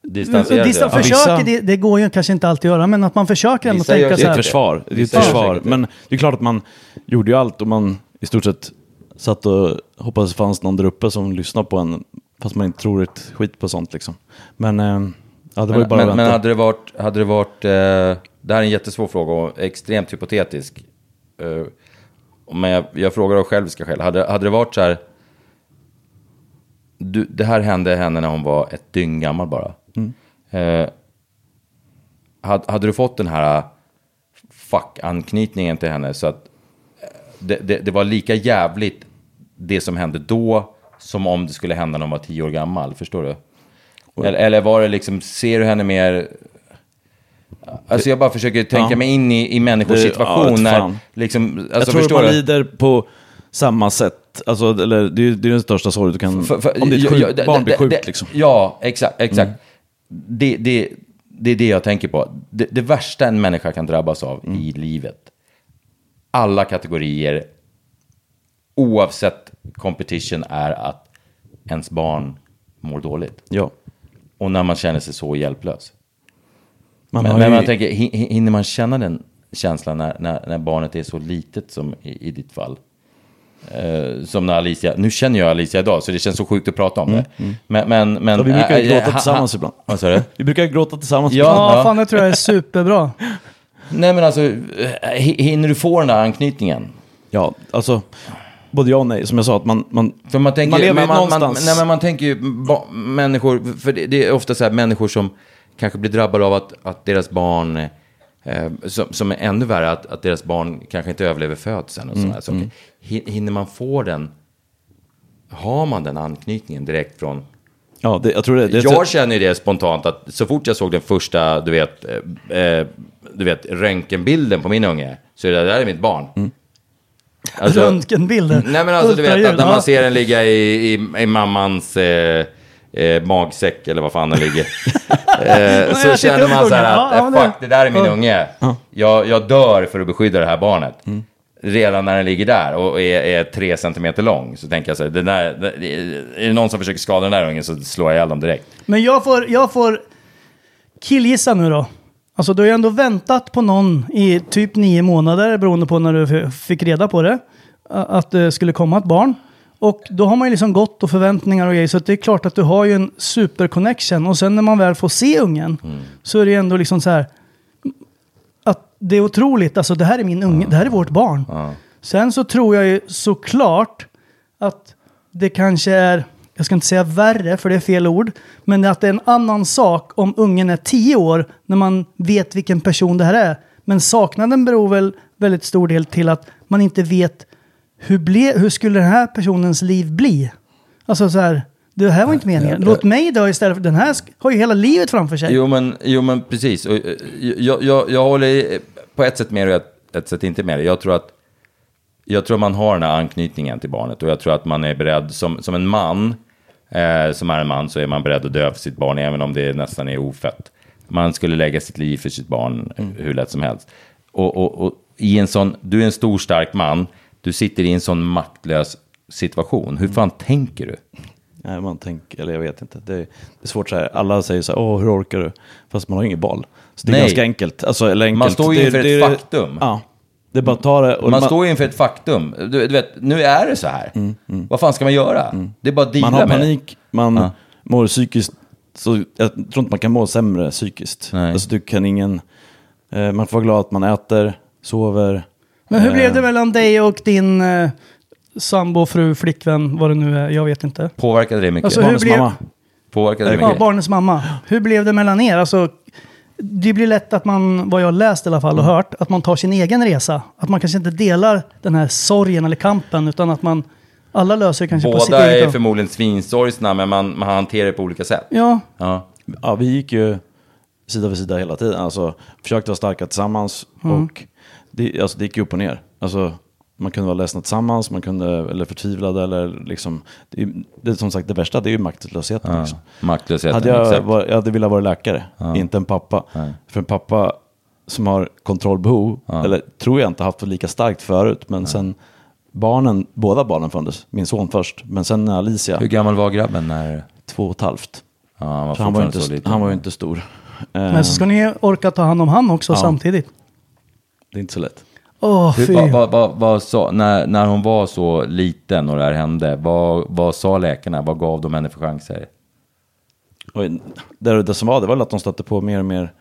Distanserar Distan, sig. vissa- försöker, det, det går ju kanske inte alltid att göra, men att man försöker ändå Vissa tänka det så Det är ett här. försvar. Det är ett försvar. Men det är klart att man gjorde ju allt och man i stort sett satt och hoppades det fanns någon där uppe som lyssnade på en. Fast man inte tror ett skit på sånt liksom. Men eh, ja, det var ju bara men, att men hade det varit... Hade det varit eh, det här är en jättesvår fråga och extremt hypotetisk. Eh, men jag, jag frågar av själviska skäl. Hade, hade det varit så här... Du, det här hände henne när hon var ett dygn gammal bara. Eh, hade, hade du fått den här fuck-anknytningen till henne så att eh, det, det, det var lika jävligt det som hände då som om det skulle hända när hon var tio år gammal. Förstår du? Eller, eller var det liksom, ser du henne mer... Alltså jag bara försöker tänka Ja. mig in i, i människors Det- ja, situation vet när... Liksom, alltså, jag tror att man du? lider på samma sätt. Alltså, eller, det, är, det är den största sorg du kan... För- för- om ditt ja, sjuk, ja, det- barn blir sjukt liksom. Ja, exakt. exakt. Det, det, det är det jag tänker på. Det, det värsta en människa kan drabbas av i livet, alla kategorier, oavsett competition, är att ens barn mår dåligt. Ja. Och när man känner sig så hjälplös. Man Men, har men ju, man tänker, hi- hi- hinner man känna den känsla när, när, när barnet är så litet som i, i ditt fall. Eh, som när Alicia, nu känner jag Alicia idag så det känns så sjukt att prata om det. Men, men, men, Mm, Ja, vi brukar ju äh, gråta ha- tillsammans ha- ibland. Vad sa du? Vi brukar gråta tillsammans. Ja. Ja, fan det tror jag är superbra. Nej men alltså, eh, hi- hinner du få den där anknytningen? Ja, alltså, både ja och nej. Som jag sa, att man, man, För man tänker, Man lever ju man, man, man, någonstans. nej, men man tänker ju ba, människor, för det, det är ofta så här människor som kanske blir drabbade av att, att deras barn, eh, som, som är ännu värre, att, att deras barn kanske inte överlever födseln och Mm, sådana saker. Hin- Hinner man få den, har man den anknytningen direkt från... ja, det, jag tror det. det jag känner ju det spontant att så fort jag såg den första, du vet, eh, eh, du vet röntgenbilden på min unge, så är det där är mitt barn. Mm. Alltså- Röntgenbilder. Nej men alltså du vet att när man ser den ligga i, i, i mammans eh, eh, magsäck eller vad fan den ligger. eh, så känner man så här att eh, fuck det där är min unge. Jag, jag dör för att beskydda det här barnet. Redan när den ligger där och är, är tre centimeter lång så tänker jag så här, den där, det- är det någon som försöker skada den där ungen så slår jag ihjäl dem direkt. Men jag får, jag får killgissa nu då. Alltså du har ju ändå väntat på någon i typ nio månader beroende på när du f- fick reda på det. a- Att det skulle komma ett barn. Och då har man ju liksom gått och förväntningar och grejer. Så det är klart att du har ju en superconnection. Och sen när man väl får se ungen så är det ju ändå liksom så här. Att det är otroligt. Alltså det här är min unge. Det här är vårt barn. Sen så tror jag ju såklart att det kanske är, jag ska inte säga värre för det är fel ord, men att det är en annan sak om ungen är tio år när man vet vilken person det här är. Men saknaden beror väl väldigt stor del till att man inte vet hur, ble, hur skulle den här personens liv bli? Alltså så här, det här var inte meningen. Låt mig dö istället för den här har ju hela livet framför sig. Jo men, jo, men precis. Och, eh, jag, jag, jag håller på ett sätt med dig och ett, sätt inte med dig. Jag tror att jag tror man har den här anknytningen till barnet och jag tror att man är beredd som, som en man, eh, som är en man så är man beredd att dö för sitt barn även om det nästan är ofött. Man skulle lägga sitt liv för sitt barn hur lätt som helst. Och, och, och i en sån, du är en stor stark man, du sitter i en sån maktlös situation. Hur fan tänker du? Nej, man tänker, eller jag vet inte. Det är, det är svårt så här. Alla säger så här, åh, hur orkar du? Fast man har ingen boll. Så det är Nej. ganska enkelt. Alltså, eller enkelt. Man står ju Det inför det ett är- faktum. Ja, det är bara att ta det. Och Man, står ju inför ett faktum. Du, du vet, nu är det så här. Vad fan ska man göra? Det är bara att man har med det. panik, man Ja. mår psykiskt. Så jag tror inte man kan må sämre psykiskt. Nej. Alltså, du kan ingen, eh, man får vara glad att man äter, sover. Men hur blev det Eh, mellan dig och din eh, sambo, fru, flickvän, vad det nu är? Jag vet inte. Påverkade det mycket? Alltså, hur Barnens blev- mamma. Påverkade det Ja, mycket? barnens mamma. Hur blev det mellan er? Alltså, det blir lätt att man, vad jag har läst i alla fall och Mm. hört, att man tar sin egen resa. Att man kanske inte delar den här sorgen eller kampen, utan att man, alla löser det kanske på sitt Båda eget är sätt. förmodligen svinsorgsna, men man, man hanterar det på olika sätt. Ja, Ja. Ja, vi gick ju sida vid sida hela tiden. Alltså, försökte vara starka tillsammans och det, alltså, det gick ju upp och ner. Alltså, man kunde vara ledsna tillsammans, man kunde, eller förtvivlade eller liksom. Det, är- det som sagt det värsta, det är ju maktlösheten. Liksom. Maktlösheten, Hade jag, exakt. var, jag hade velat vara läkare, inte en pappa. För en pappa som har kontrollbehov, eller tror jag inte haft det lika starkt förut, men sen barnen, båda barnen föddes, min son först, men sen Alicia, Hur gammal var grabben när... två och ett halvt. Ja, han var han var, inte, han var ju inte stor. Men så ska ni orka ta hand om han också Ja. samtidigt. Det är inte så lätt. Åh, Hur, vad, vad, vad, vad sa, när, när hon var så liten och det här hände, vad, vad sa läkarna? Vad gav de henne för chanser? Och det, det som var, det var att de stötte på mer och mer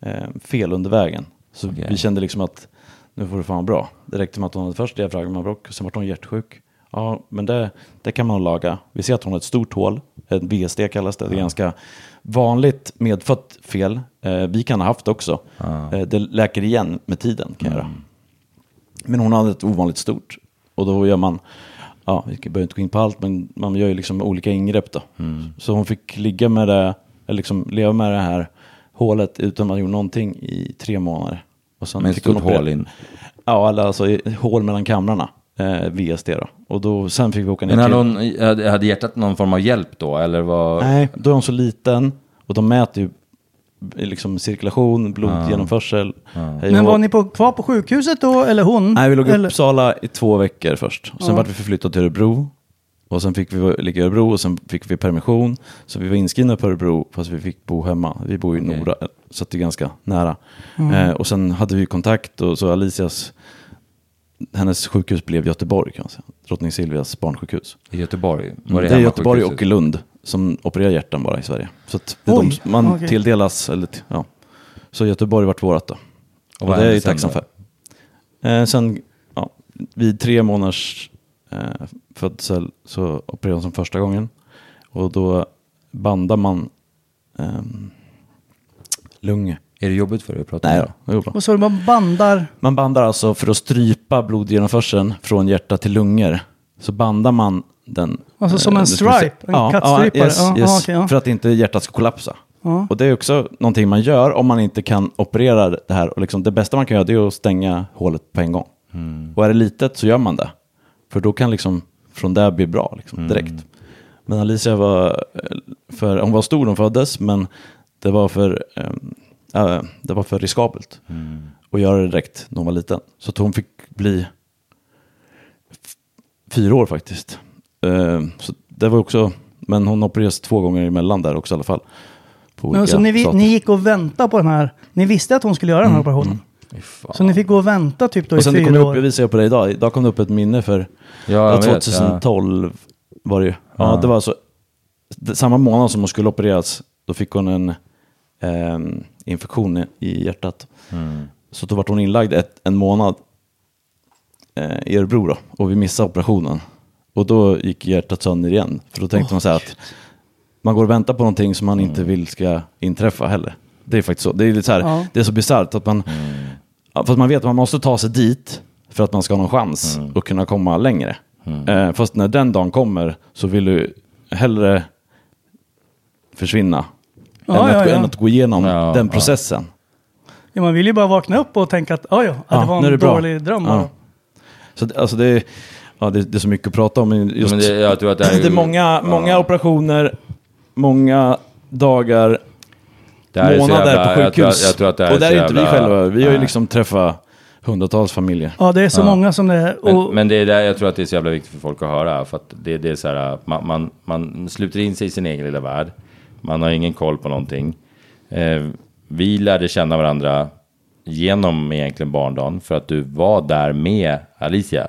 eh, fel under vägen. Så Okej. vi kände liksom att nu får det fan bra. Det räckte med att hon hade först diafragmabråck, sen var hon hjärtsjuk. Ja, men det, det kan man laga. Vi ser att hon har ett stort hål, ett VSD kallas det. Det är ganska vanligt medfött fel. Eh, vi kan ha haft också. Eh, det läker igen med tiden kan jag göra. Men hon hade ett ovanligt stort. Och då gör man, ja, vi behöver inte gå in på allt, men man gör ju liksom olika ingrepp då. Så hon fick ligga med det, eller liksom leva med det här hålet utan man gjorde någonting i tre månader. Och sen Med ett stort hål in. Ja, eller alltså hål mellan kamrarna. Eh, VSD då. Och då, sen fick vi åka ner Men hade, till... hon, hade, hade hjärtat någon form av hjälp då? Eller vad? Nej, då är hon så liten och de mäter ju liksom cirkulation, blodgenomförsel. hej och Men hå. var ni på, kvar på sjukhuset då, eller hon? Nej, vi låg i eller? Uppsala i två veckor först. Sen Ja. vart vi förflyttade till Örebro. Och sen fick vi ligga i Örebro och sen fick vi permission. Så vi var inskrivna på Örebro fast vi fick bo hemma. Vi bor i Okej. Nora, så det är ganska nära. Eh, och sen hade vi kontakt och så Alicias, hennes sjukhus blev Göteborg kan man säga. Drottning Silvias barnsjukhus. I Göteborg? Var Mm, det är hemma Göteborg sjukhuset? och i Lund som opererar hjärtan bara i Sverige. Så att det är Oj, de, man okej. tilldelas, eller, ja. Så Göteborg vart vårat då. Och, vad det är jag tacksam för. Eh, sen, ja, vid tre månaders eh, födsel så opererade de som första gången. Och då bandar man ehm, lunge. Är det jobbigt för dig att prata Nej om då, det går bra. Och så man bandar. Man bandar alltså för att strypa blodgenomförseln från hjärta till lungor. Så bandar man den. Alltså som eh, en stripe, en kattstrypare. Ja, yes, Ja, yes, ja, okej, ja. För att inte hjärtat ska kollapsa. Ja. Och det är också någonting man gör om man inte kan operera det här. Och liksom det bästa man kan göra det är att stänga hålet på en gång. Och är det litet så gör man det. För då kan liksom från där bli bra liksom, direkt. Men Alicia var, eh, för, hon var stor när hon föddes men det var för, ehm, äh, det var för riskabelt att göra det direkt när hon var liten. Så att hon fick bli fyra år faktiskt. Eh, så det var också, men hon opererades två gånger emellan där också i alla fall. På Men, så ni, stater. ni gick och väntade på den här. Ni visste att hon skulle göra den här Mm, operationen. Så ni fick gå och vänta typ då Och i sen det kom fyra upp, år. jag visar på det idag, idag kom det upp ett minne för Ja, ja, jag vet, 2012 var det ju. Ja, Ja. det var alltså det, samma månad som hon skulle opereras, då fick hon en ehm, infektion i- hjärtat. Mm. Så då var hon inlagd ett, en månad eh, i Örebro då, och vi missade operationen. Och då gick hjärtat sönder igen, för då tänkte man så här att man går och väntar på någonting som man inte vill ska inträffa heller. Det är faktiskt så. Det är, lite så, här, Ja. det är så bisarrt att man, ja, fast man vet att man måste ta sig dit för att man ska ha någon chans att kunna komma längre. Eh, fast när den dagen kommer så vill du hellre försvinna Ja, än, att, ja, gå- ja. än att gå igenom Ja, den ja. processen. Ja, man vill ju bara vakna upp och tänka att ja, ja, att Ja, det var är en dålig dröm. Ja. Så det, alltså det, är, ja, det, det är så mycket att prata om. men Just, Men det, jag tror att det, här det är många, många operationer, många dagar, det här är så månader jävla- på jag tror, sjukhus. jag tror att det här och där så är inte vi själva. Vi har ju liksom träffat hundratals familjer. Ja, det är så många som det är. Men, Och, men det är där jag tror att det är så jävla viktigt för folk att höra. För att det, det är så här, man, man, man sluter in sig i sin egen lilla värld. Man har ingen koll på någonting. Eh, vi lärde känna varandra genom egentligen barndagen. För att du var där med Alicia.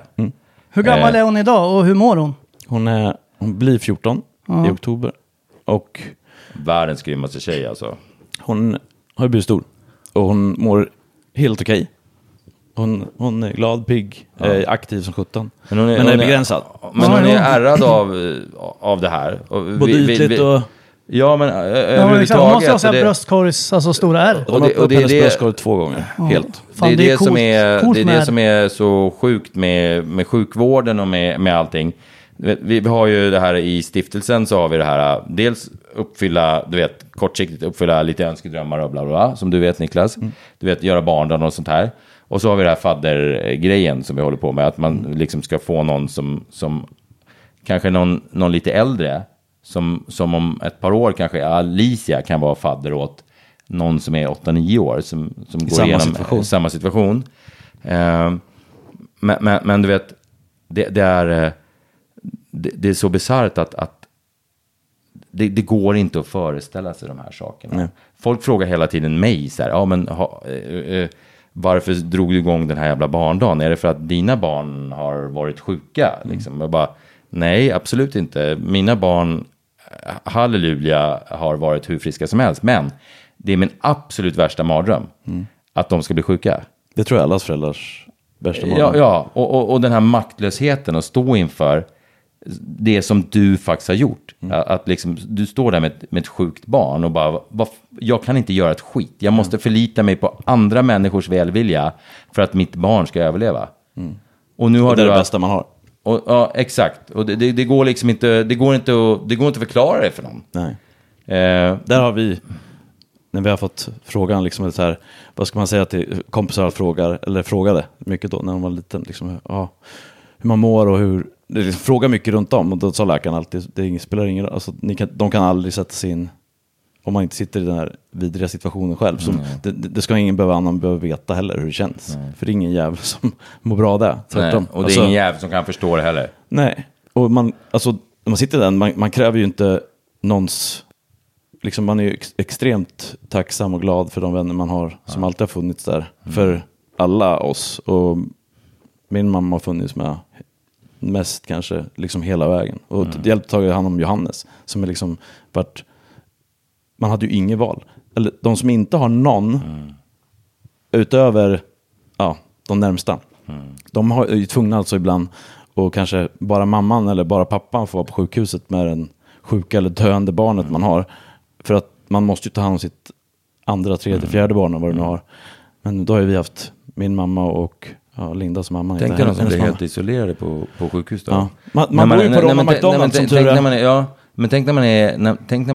hur gammal eh, är hon idag och hur mår hon? Hon, är, hon blir 14 i oktober. Och Världens grymmaste tjej alltså. hon har blivit stor. Och hon mår helt okej. Hon, hon är glad, pigg, är aktiv som 17. Men hon är, hon begränsad. Men Ja, hon är ja. ärrad av, eh, av det här. Och vi- Både vi- ytligt vi- och... Ja, men Ja, liksom, överhuvudtaget. hon måste ha och så här det- bröstkorgs, alltså stora. Hon och det- och det är det- bröstkorg två gånger, helt. Fan, det är det, som coolt. är, Coolt det, är det som är så sjukt med, med sjukvården och med, med allting. Vi, vi har ju det här i stiftelsen så har vi det här, dels uppfylla, du vet, kortsiktigt uppfylla lite önskedrömmar och bla bla bla, som du vet Niklas. Du vet, göra barndagen och sånt här. Och så har vi det här faddergrejen som vi håller på med, att man liksom ska få någon som, som kanske någon, någon lite äldre, som, som om ett par år kanske Alicia kan vara fadder åt någon som är 8-9 år, som, som går samma igenom situation. samma situation. Eh, men, men, men du vet, det, det är, eh, det, det är så bisarrt att, att det, det går inte att föreställa sig de här sakerna. Nej. Folk frågar hela tiden mig så här, ja men ha, eh, eh, varför drog du igång den här jävla barndagen? Är det för att dina barn har varit sjuka? Liksom? Jag bara, nej, absolut inte. Mina barn, halleluja, har varit hur friska som helst. Men det är min absolut värsta mardröm, att de ska bli sjuka. Det tror jag allas föräldrars värsta Ja, mardröm. ja. Och, och, och den här maktlösheten att stå inför det som du faktiskt har gjort. Att, att liksom, du står där med, ett- med ett sjukt barn och bara, vad, jag kan inte göra ett skit. Jag måste förlita mig på andra människors välvilja för att mitt barn ska överleva. Och nu har Och det är det bästa man har. Och, ja, exakt. Och det, det, det går liksom inte, det går inte, att, det går inte att förklara det för någon. Nej. Eh, Där har vi, när vi har fått frågan, liksom, så här, vad ska man säga till kompisar frågar, eller frågade mycket då när de var liten, liksom, ja, hur man mår och hur, det liksom, frågar mycket runt om och då sa läkaren alltid, det spelar ingen roll, alltså, kan, de kan aldrig sätta sig in, om man inte sitter i den här vidriga situationen själv. Så det, det det ska ingen behöva, annan behöva veta heller hur det känns. För det är ingen jävel som mår bra där. nej, Tvärtom. och det är Alltså, ingen jävel som kan förstå det heller. Nej, och man, alltså man sitter där, man, man kräver ju inte någons, liksom man är ju ex, extremt tacksam och glad för de vänner man har, som alltid har funnits där. För alla oss. Och min mamma har funnits med mest kanske, liksom hela vägen. Och mm. hjälpt tagit hand om Johannes, som är liksom vart, man hade ju inget val. Eller de som inte har någon, utöver ja, de närmsta, de har, är ju tvungna alltså ibland och kanske bara mamman eller bara pappan får vara på sjukhuset med den sjuka eller döende barnet man har. För att man måste ju ta hand om sitt andra, tredje, fjärde barn och vad du nu har. Men då har ju vi haft min mamma och ja, Lindas mamma. Tänk dig de som blir helt isolerade på, på sjukhus då. Ja. Man, När man, bor ju på man- när man- som tur man är. Ja, men tänk när man är, när, tänk när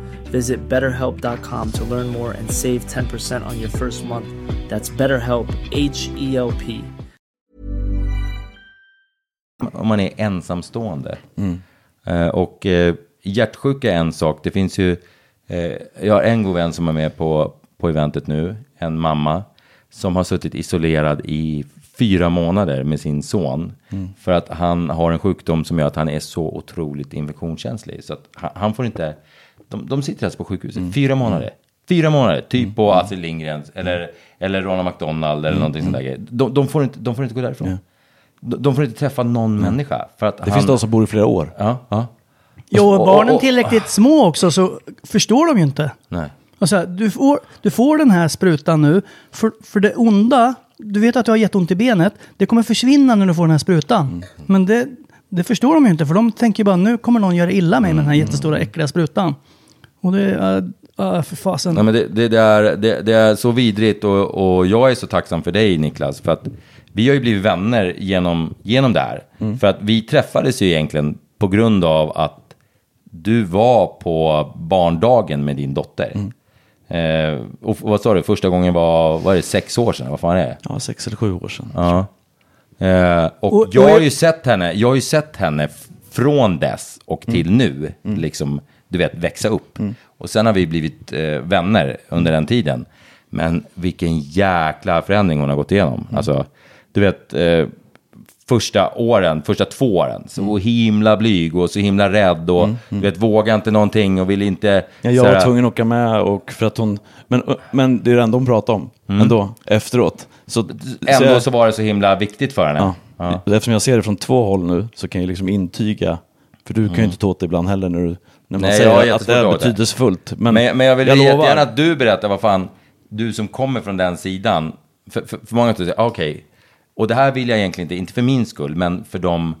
Visit betterhelp.com to learn more and save 10% on your first month. That's BetterHelp, H E L P. om man är ensamstående. Eh, och eh, hjärtsjuka är en sak. Det finns ju, eh, jag har en god vän som är med på, på eventet nu, en mamma, som har suttit isolerad i fyra månader med sin son. För att han har en sjukdom som gör att han är så otroligt infektionskänslig. Så att han, han får inte, de, de sitter alltså på sjukhuset fyra månader. Fyra månader, typ på Astrid Lindgrens eller, eller Ronald McDonald eller någonting sånt där. De, de, får inte, de får inte gå därifrån. De, de får inte träffa någon människa. För att Det han, finns de som bor i flera år. Ja, ja. Jo, Och- och och- barnen och- tillräckligt små också så förstår de ju inte. Nej. Och så här, du, får, du får den här sprutan nu, för, för det onda, du vet att du har jätteont i benet, det kommer försvinna när du får den här sprutan. Mm. Men det, det förstår de ju inte, för de tänker ju bara nu kommer någon göra illa mig med den Mm. här jättestora äckliga sprutan. Och det är, äh, för fasen. Nej, men det, det, det, är, det, det är så vidrigt och, och jag är så tacksam för dig Niklas. För att vi har ju blivit vänner genom, genom det här. För att vi träffades ju egentligen på grund av att du var på barndagen med din dotter. Eh, och vad sa du, första gången var, var det sex år sedan? Vad fan är det? Ja, sex eller sju år sedan. Ja. Eh, och, Och- jag har ju sett henne, jag har ju sett henne från dess och till Mm. nu, liksom, du vet, växa upp. Och sen har vi blivit eh, vänner under den tiden. Men vilken jäkla förändring hon har gått igenom. Mm. Alltså, du vet, eh, första åren, första två åren, så Mm. himla blyg och så himla rädd och du vet, våga inte någonting och ville inte... Ja, jag såhär- var tvungen att åka med och för att hon, men, men det är det enda hon pratade om ändå, efteråt. Så, så Mm. Ändå jag- så var det så himla viktigt för henne. Ja. Ja. Eftersom jag ser det från två håll nu så kan jag liksom intyga, för du kan ju inte ta åt dig ibland heller när, du, när man Mm. Nej, jag säger att det är betydelsefullt. Men, Men, men jag vill jag jättegärna att du berättar vad fan, du som kommer från den sidan, för, för, för många säger, okej, och det här vill jag egentligen inte, inte för min skull, men för de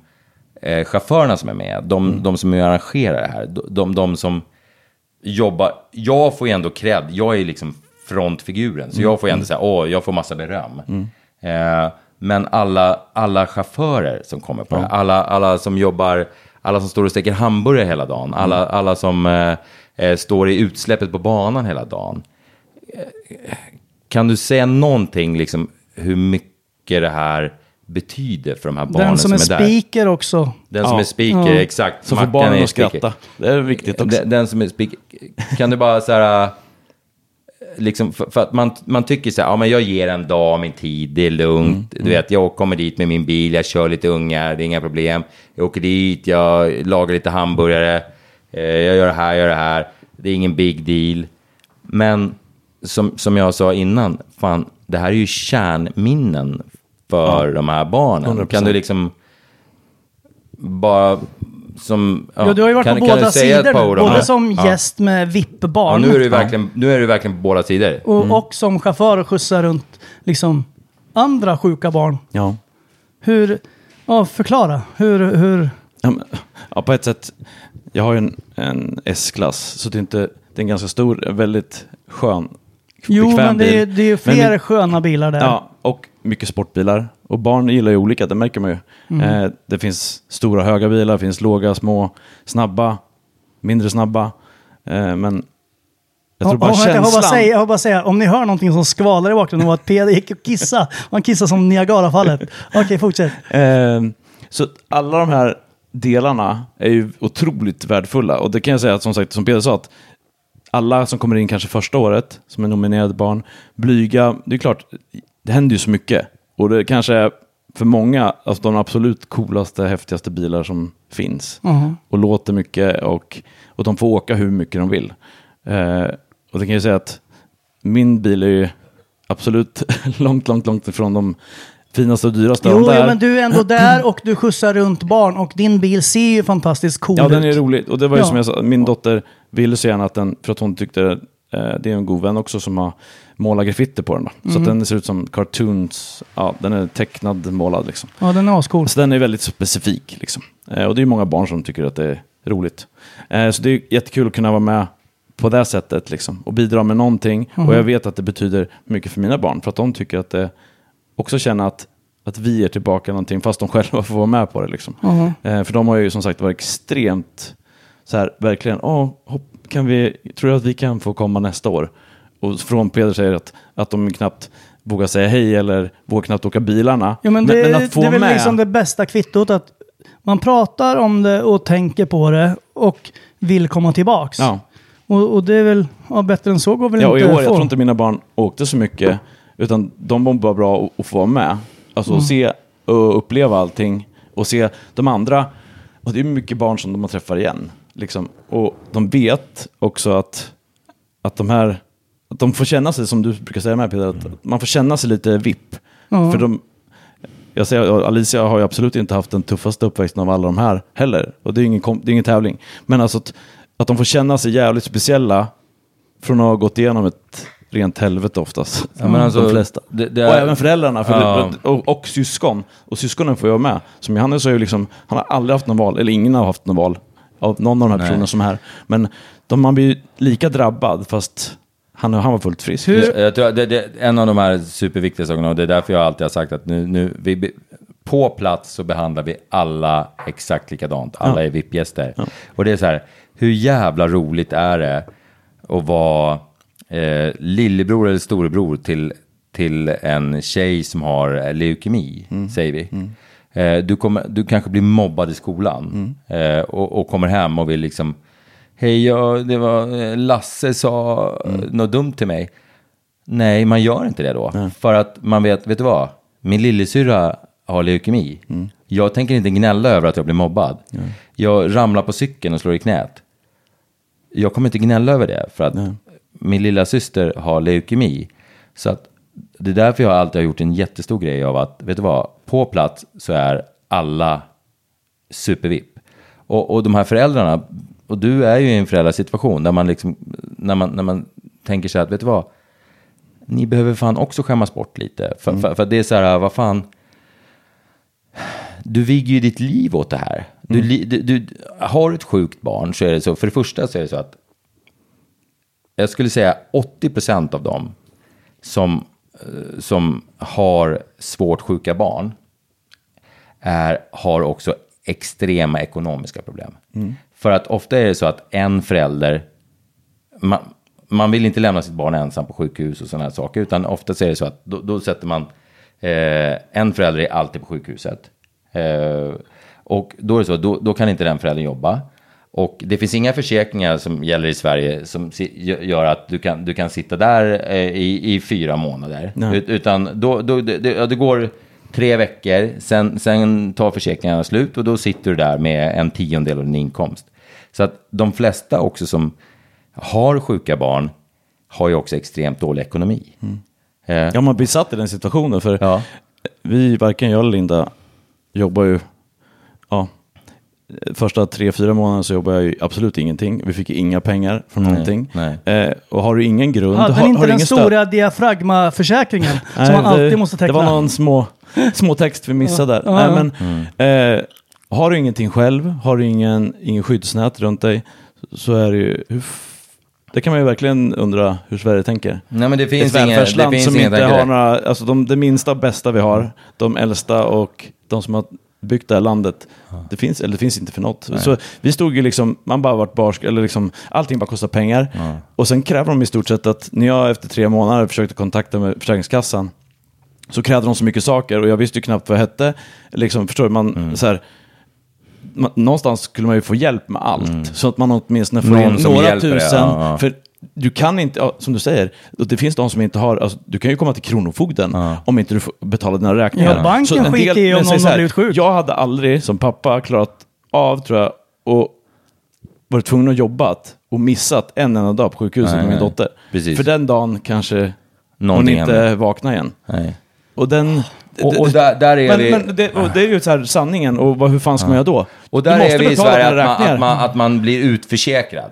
eh, chaufförerna som är med, de, Mm. de som arrangerar det här, de, de, de som jobbar, jag får ju ändå cred, jag är liksom frontfiguren, så Mm. jag får ju ändå säga, åh, jag får massa beröm. Eh, men alla, alla chaufförer som kommer på det, här, alla, alla som jobbar, alla som står och steker hamburgare hela dagen, alla, Mm. alla som eh, eh, står i utsläppet på banan hela dagen. Kan du säga någonting, liksom, hur mycket det här betyder för de här barnen Den som är där? speaker också. Den som Ja. är speaker, Ja. exakt. Så får barnen är att skratta. Det är viktigt också. Den, den som är speaker. Kan du bara så här... liksom, för, för att man, man tycker så här, ja men jag ger en dag min tid, det är lugnt. Du vet, jag kommer dit med min bil, jag kör lite ungar, det är inga problem. Jag åker dit, jag lagar lite hamburgare, eh, jag gör det här, jag gör det här. Det är ingen big deal. Men som, som jag sa innan, fan, det här är ju kärnminnen för de här barnen. 100%. Kan du liksom bara som... Ja, du har ju varit kan, på kan båda sidor nu. Både det? som Ja. gäst med Ja, VIP-barn nu är du verkligen, nu är du verkligen på båda sidor. och, och som chaufför och skjutsar runt liksom, andra sjuka barn. Ja. Hur, ja, förklara. Hur, hur, Ja, men, ja, på ett sätt. Jag har ju en, en S-klass, så det är, inte, det är en ganska stor, väldigt skön, jo, bekväm men det är, det är ju Men fler min- sköna bilar där. Ja, och mycket sportbilar. Och barn gillar ju olika, det märker man ju. Mm. Eh, det finns stora, höga bilar, det finns låga, små, snabba, mindre snabba. Eh, men jag tror bara ja, jag, får bara känslan... säga, jag bara säga, om ni hör någonting som skvalar i bakgrunden och att Peder gick och kissade. Han kissade som Niagarafallet. Okej, fortsätt. Eh, så alla de här delarna är ju otroligt värdefulla. Och det kan jag säga att som sagt, som Peder sa, att alla som kommer in kanske första året, som är nominerade barn, blyga, det är klart, det händer ju så mycket. Och det kanske är för många alltså de absolut coolaste, häftigaste bilar som finns. Mhm. Och låter mycket och, och de får åka hur mycket de vill. Eh, och det kan jag säga att min bil är ju absolut långt, långt, långt ifrån de finaste och dyraste. Jo, där- jo, men du är ändå där och du skjutsar runt barn och din bil ser ju fantastiskt cool Ja, ut. den är rolig. Och det var ju Ja. som jag sa, min dotter ville så gärna att den, för att hon tyckte, eh, det är en god vän också som har målat graffiti på den. Då. Så Mm. att den ser ut som cartoons, ja, den är tecknad, målad liksom. Ja, den är ascool. Så den är väldigt specifik liksom. Eh, och det är många barn som tycker att det är roligt. Eh, så det är jättekul att kunna vara med på det sättet liksom. Och bidra med någonting. Mhm. Och jag vet att det betyder mycket för mina barn. För att de tycker att det också känner att, att vi är tillbaka någonting fast de själva får vara med på det liksom. Mhm. Eh, för de har ju som sagt varit extremt så här, verkligen, åh, hopp, kan vi, tror du att vi kan få komma nästa år? Och från Peder säger att, att de knappt vågar säga hej eller vågar knappt åka bilarna. Ja, men det, att få det är väl med, liksom det bästa kvittot att man pratar om det och tänker på det och vill komma tillbaks. Ja. Och, och det är väl, ja, bättre än så går väl Ja, och i inte år, jag tror inte mina barn åkte så mycket, utan de var bara bra att- få vara med. Alltså Mm. se och uppleva allting och se de andra. Och det är mycket barn som de träffar igen. Liksom. Och de vet också att, att de här, att de får känna sig, som du brukar säga med Peter, att man får känna sig lite vipp. Ja. För de, jag säger, Alicia har ju absolut inte haft den tuffaste uppväxten av alla de här heller. Och det är ingen, det är ingen tävling. Men alltså att, att de får känna sig jävligt speciella från att ha gått igenom ett rent helvete oftast. Ja, men alltså, de flesta. det- det och är- även föräldrarna. För Ja. det, och, och syskon. Och syskonen får jag med. Som Johannes har ju liksom, han har aldrig haft någon val, eller ingen har haft någon val av någon av de här Nej. personerna som är här. Men de, man blir lika drabbad fast han, han var fullt frisk. Jag, jag tror att det, det, en av de här superviktiga sakerna, och det är därför jag alltid har sagt att nu, nu vi, på plats så behandlar vi alla exakt likadant. Alla Ja. är VIP-gäster. Och det är så här, hur jävla roligt är det att vara eh, lillebror eller storebror till, till en tjej som har leukemi, säger vi. Eh, du, kommer, du kanske blir mobbad i skolan eh, och, och kommer hem och vill liksom Hej, jag, det var eh, Lasse sa mm. något dumt till mig. Nej, man gör inte det då. För att man vet, vet du vad? Min lillasyrra har leukemi. Jag tänker inte gnälla över att jag blir mobbad. Jag ramlar på cykeln och slår i knät. Jag kommer inte gnälla över det. För att min lilla syster har leukemi. Så att det är därför jag alltid har gjort en jättestor grej av att, vet du vad? På plats så är alla supervipp. Och, och de här föräldrarna, och du är ju i en föräldrasituation där man liksom, när man, när man tänker sig att, vet du vad? Ni behöver fan också skämmas bort lite. För, för, för det är så här, vad fan. Du vigger ju ditt liv åt det här. Du, li- du, du, har ett sjukt barn så är det så, för det första så är det så att jag skulle säga 80% av dem som, eh, som har svårt sjuka barn är, har också extrema ekonomiska problem. För att ofta är det så att en förälder, man, man vill inte lämna sitt barn ensam på sjukhus och sådana här saker, utan ofta är det så att då, då sätter man, eh, en förälder är alltid på sjukhuset. Eh, och då är det så, då, då kan inte den föräldern jobba. Och det finns inga försäkringar som gäller i Sverige som gör att du kan, du kan sitta där eh, i, i fyra månader. Nej. Ut, utan då, då, det, det går tre veckor, sen, sen tar försäkringarna slut och då sitter du där med en tiondel av din inkomst. Så att de flesta också som har sjuka barn har ju också extremt dålig ekonomi. Eh, Ja, man blir satt i den situationen. För Ja. vi, varken jag eller Linda, jobbar ju... Ja, första tre, fyra månaderna så jobbade jag ju absolut ingenting. Vi fick ju inga pengar från Nej, någonting. nej. Eh, och har du ingen grund... Hade har, inte har den stora diafragmaförsäkringen Nej, som man det- alltid måste teckna? Det var någon små, små text vi missade där. Ja, Nej, men, eh, har du ingenting själv, har du ingen, ingen skyddsnät runt dig, så är det ju... Det kan man ju verkligen undra hur Sverige tänker. Nej, men det finns Ett välfärdsland som inga inte har några, alltså de, det minsta bästa vi har, de äldsta och de som har byggt det här landet, det finns, eller det finns inte för något. Så vi stod ju liksom, man bara varit barsk, eller liksom, allting bara kostar pengar. Och sen kräver de i stort sett att när jag efter tre månader försökte kontakta med Försäkringskassan, så krävde de så mycket saker och jag visste ju knappt vad jag hette. Liksom, förstår du? Man, Mm. så här, någonstans skulle man ju få hjälp med allt. Så att man åtminstone får Mm. Någon in några tusen. ja, ja. För du kan inte, ja, som du säger, det finns de som inte har, alltså, du kan ju komma till Kronofogden om inte du får betala dina räkningar. Ja, banken skiter i om någon har här, blivit sjuk. Jag hade aldrig som pappa klarat av, tror jag, och varit tvungen att jobba och missat en enda dag på sjukhuset Nej, med min dotter. Precis. För den dagen kanske Någonting hon inte händer. vaknar igen. Nej. Och den... Och, och där, där är men, vi... men det, och det är ju så här sanningen, och vad, hur fan ska man göra då? Och där är vi i Sverige att man, att, man, att man blir utförsäkrad.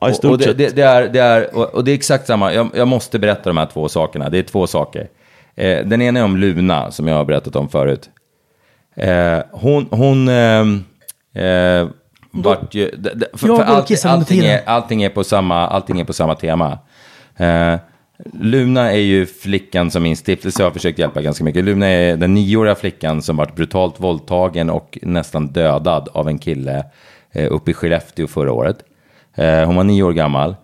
Ja, i Och- stort och det, sett. det, det, är, det, är, och, och det är exakt samma, jag, jag måste berätta de här två sakerna. Det är två saker. Eh, den ena är om Luna, som jag har berättat om förut. Eh, hon, hon ehm, eh, vart ju... För, för och allting, tiden. är, allting, är på samma, allting är på samma tema. Eh, Luna är ju flickan som min stiftelse har försökt hjälpa ganska mycket. Luna är den nioåriga flickan som varit brutalt våldtagen och nästan dödad av en kille eh, uppe i Skellefteå förra året. Eh, hon var nio år gammal.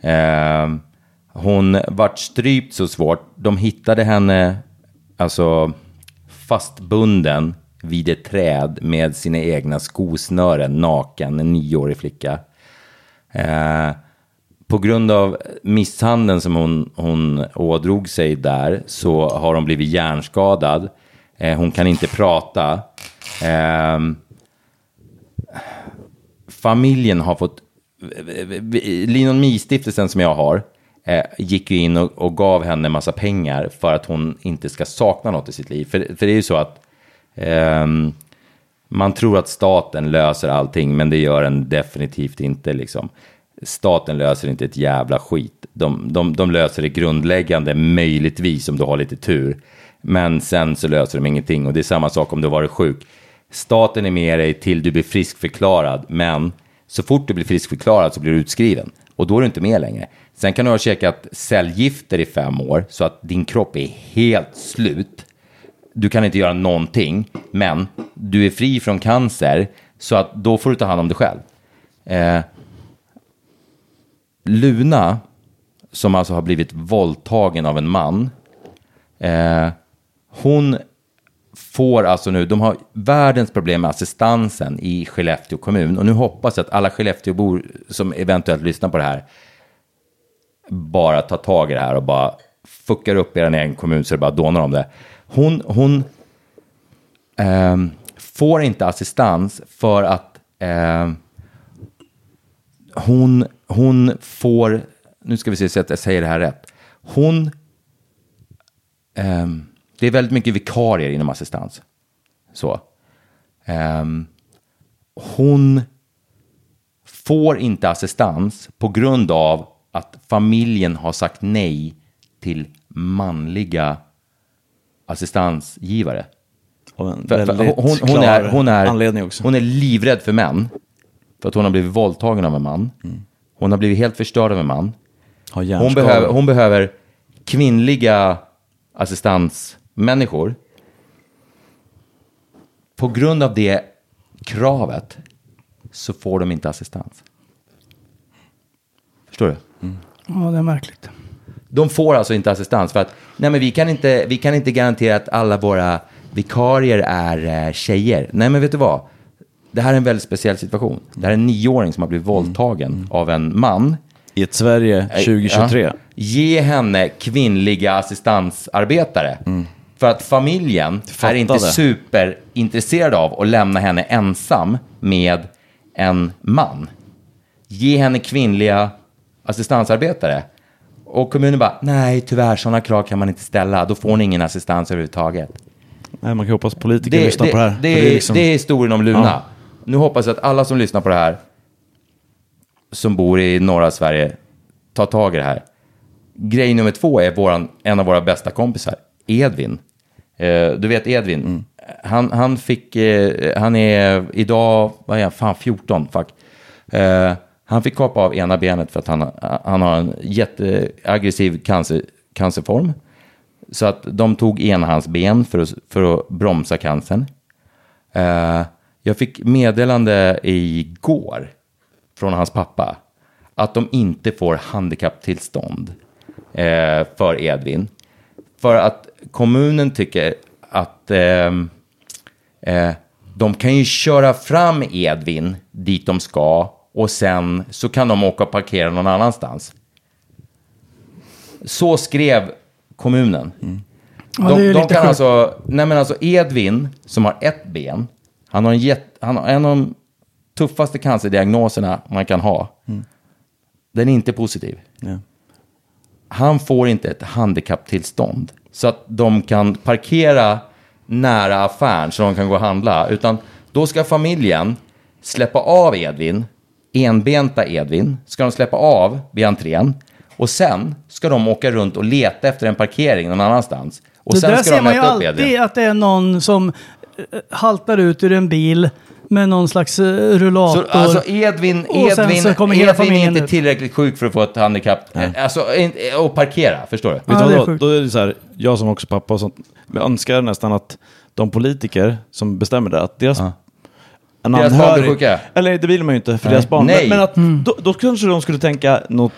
Eh, hon vart strypt så svårt. De hittade henne alltså fastbunden vid ett träd med sina egna skosnören, naken, en nioårig flicka. På grund av misshandeln som hon, hon ådrog sig där så har hon blivit hjärnskadad. Eh, hon kan inte prata. Eh, familjen har fått... Linon Mi-stiftelsen som jag har eh, gick ju in och, och gav henne massa pengar för att hon inte ska sakna något i sitt liv. För, för det är ju så att ehm, man tror att staten löser allting, men det gör den definitivt inte. Liksom. Staten löser inte ett jävla skit. De, de, de löser det grundläggande, möjligtvis om du har lite tur. Men sen så löser de ingenting och det är samma sak om du har varit sjuk. Staten är med dig till du blir friskförklarad, men så fort du blir friskförklarad så blir du utskriven. Och då är du inte med längre. Sen kan du ha käkat cellgifter i fem år så att din kropp är helt slut. Du kan inte göra någonting, men du är fri från cancer så att då får du ta hand om dig själv. Eh, Luna, som alltså har blivit våldtagen av en man, eh, hon får alltså nu, de har världens problem med assistansen i Skellefteå kommun. Och nu hoppas jag att alla Skellefteåbor som eventuellt lyssnar på det här bara tar tag i det här och bara fuckar upp er egen kommun så det bara dånar om det. Hon, hon eh, får inte assistans för att eh, hon, hon får, nu ska vi se så att jag säger det här rätt. Hon, ehm, det är väldigt mycket vikarier inom assistans. Så. Ehm, hon får inte assistans på grund av att familjen har sagt nej till manliga assistansgivare. Hon, är, hon, är, hon livrädd för män. För att hon har blivit våldtagen av en man. Hon har blivit helt förstörd av en man. Hon behöver, hon behöver kvinnliga assistansmänniskor. På grund av det kravet så får de inte assistans. Förstår du? Ja, det är märkligt. De får alltså inte assistans för att nej men vi kan inte, vi kan inte garantera att alla våra vikarier är eh, tjejer. Nej men vet du vad? Det här är en väldigt speciell situation. Det här är en nioåring som har blivit våldtagen av en man. I ett Sverige 2023. Ja. Ge henne kvinnliga assistansarbetare. För att familjen är inte det. superintresserad av att lämna henne ensam med en man. Ge henne kvinnliga assistansarbetare. Och kommunen bara, nej tyvärr sådana krav kan man inte ställa. Då får ni ingen assistans överhuvudtaget. Nej, man kan hoppas politiker Det, lyssnar det, på det här. det, för är, liksom- det är historien om Luna. Ja. Nu hoppas jag att alla som lyssnar på det här, som bor i norra Sverige, tar tag i det här. Grej nummer två är våran, en av våra bästa kompisar, Edvin. Eh, du vet Edvin, Mm. han, han fick, eh, han är idag, vad är han, fan 14, fuck. Eh, han fick kapa av ena benet för att han, han har en jätteaggressiv cancer, cancerform. Så att de tog ena hans ben för att, för att bromsa cancern. Eh, jag fick meddelande igår från hans pappa att de inte får handikapptillstånd eh, för Edvin. För att kommunen tycker att ehm, eh, de kan ju köra fram Edvin dit de ska och sen så kan de åka och parkera någon annanstans. Så skrev kommunen. Ja, är De, ju de kan alltså, nej men alltså Edvin som har ett ben, han har, en jätt, han har en av de tuffaste cancerdiagnoserna man kan ha. Den är inte positiv. Ja. Han får inte ett handikapptillstånd så att de kan parkera nära affären så de kan gå och handla. Utan då ska familjen släppa av Edvin, enbenta Edvin, ska de släppa av vid entrén. Och sen ska de åka runt och leta efter en parkering någon annanstans. Och det sen där ska ser de man ju möta upp Edvin. alltid att det är någon som haltar ut ur en bil med någon slags eh, rullator. Så, alltså Edvin, Edvin, Edvin är inte ut. tillräckligt sjuk för att få ett handikapp. Eh, Alltså, och parkera, förstår du? Vet du Ja, då, då är det så här, jag som också pappa och sånt, jag önskar nästan att de politiker som bestämmer det, att deras, en Deras barn blir anhörig, sjuka? eller det vill man ju inte för Nej. deras barn, Nej. men, men att Mm. då, då kanske de skulle tänka något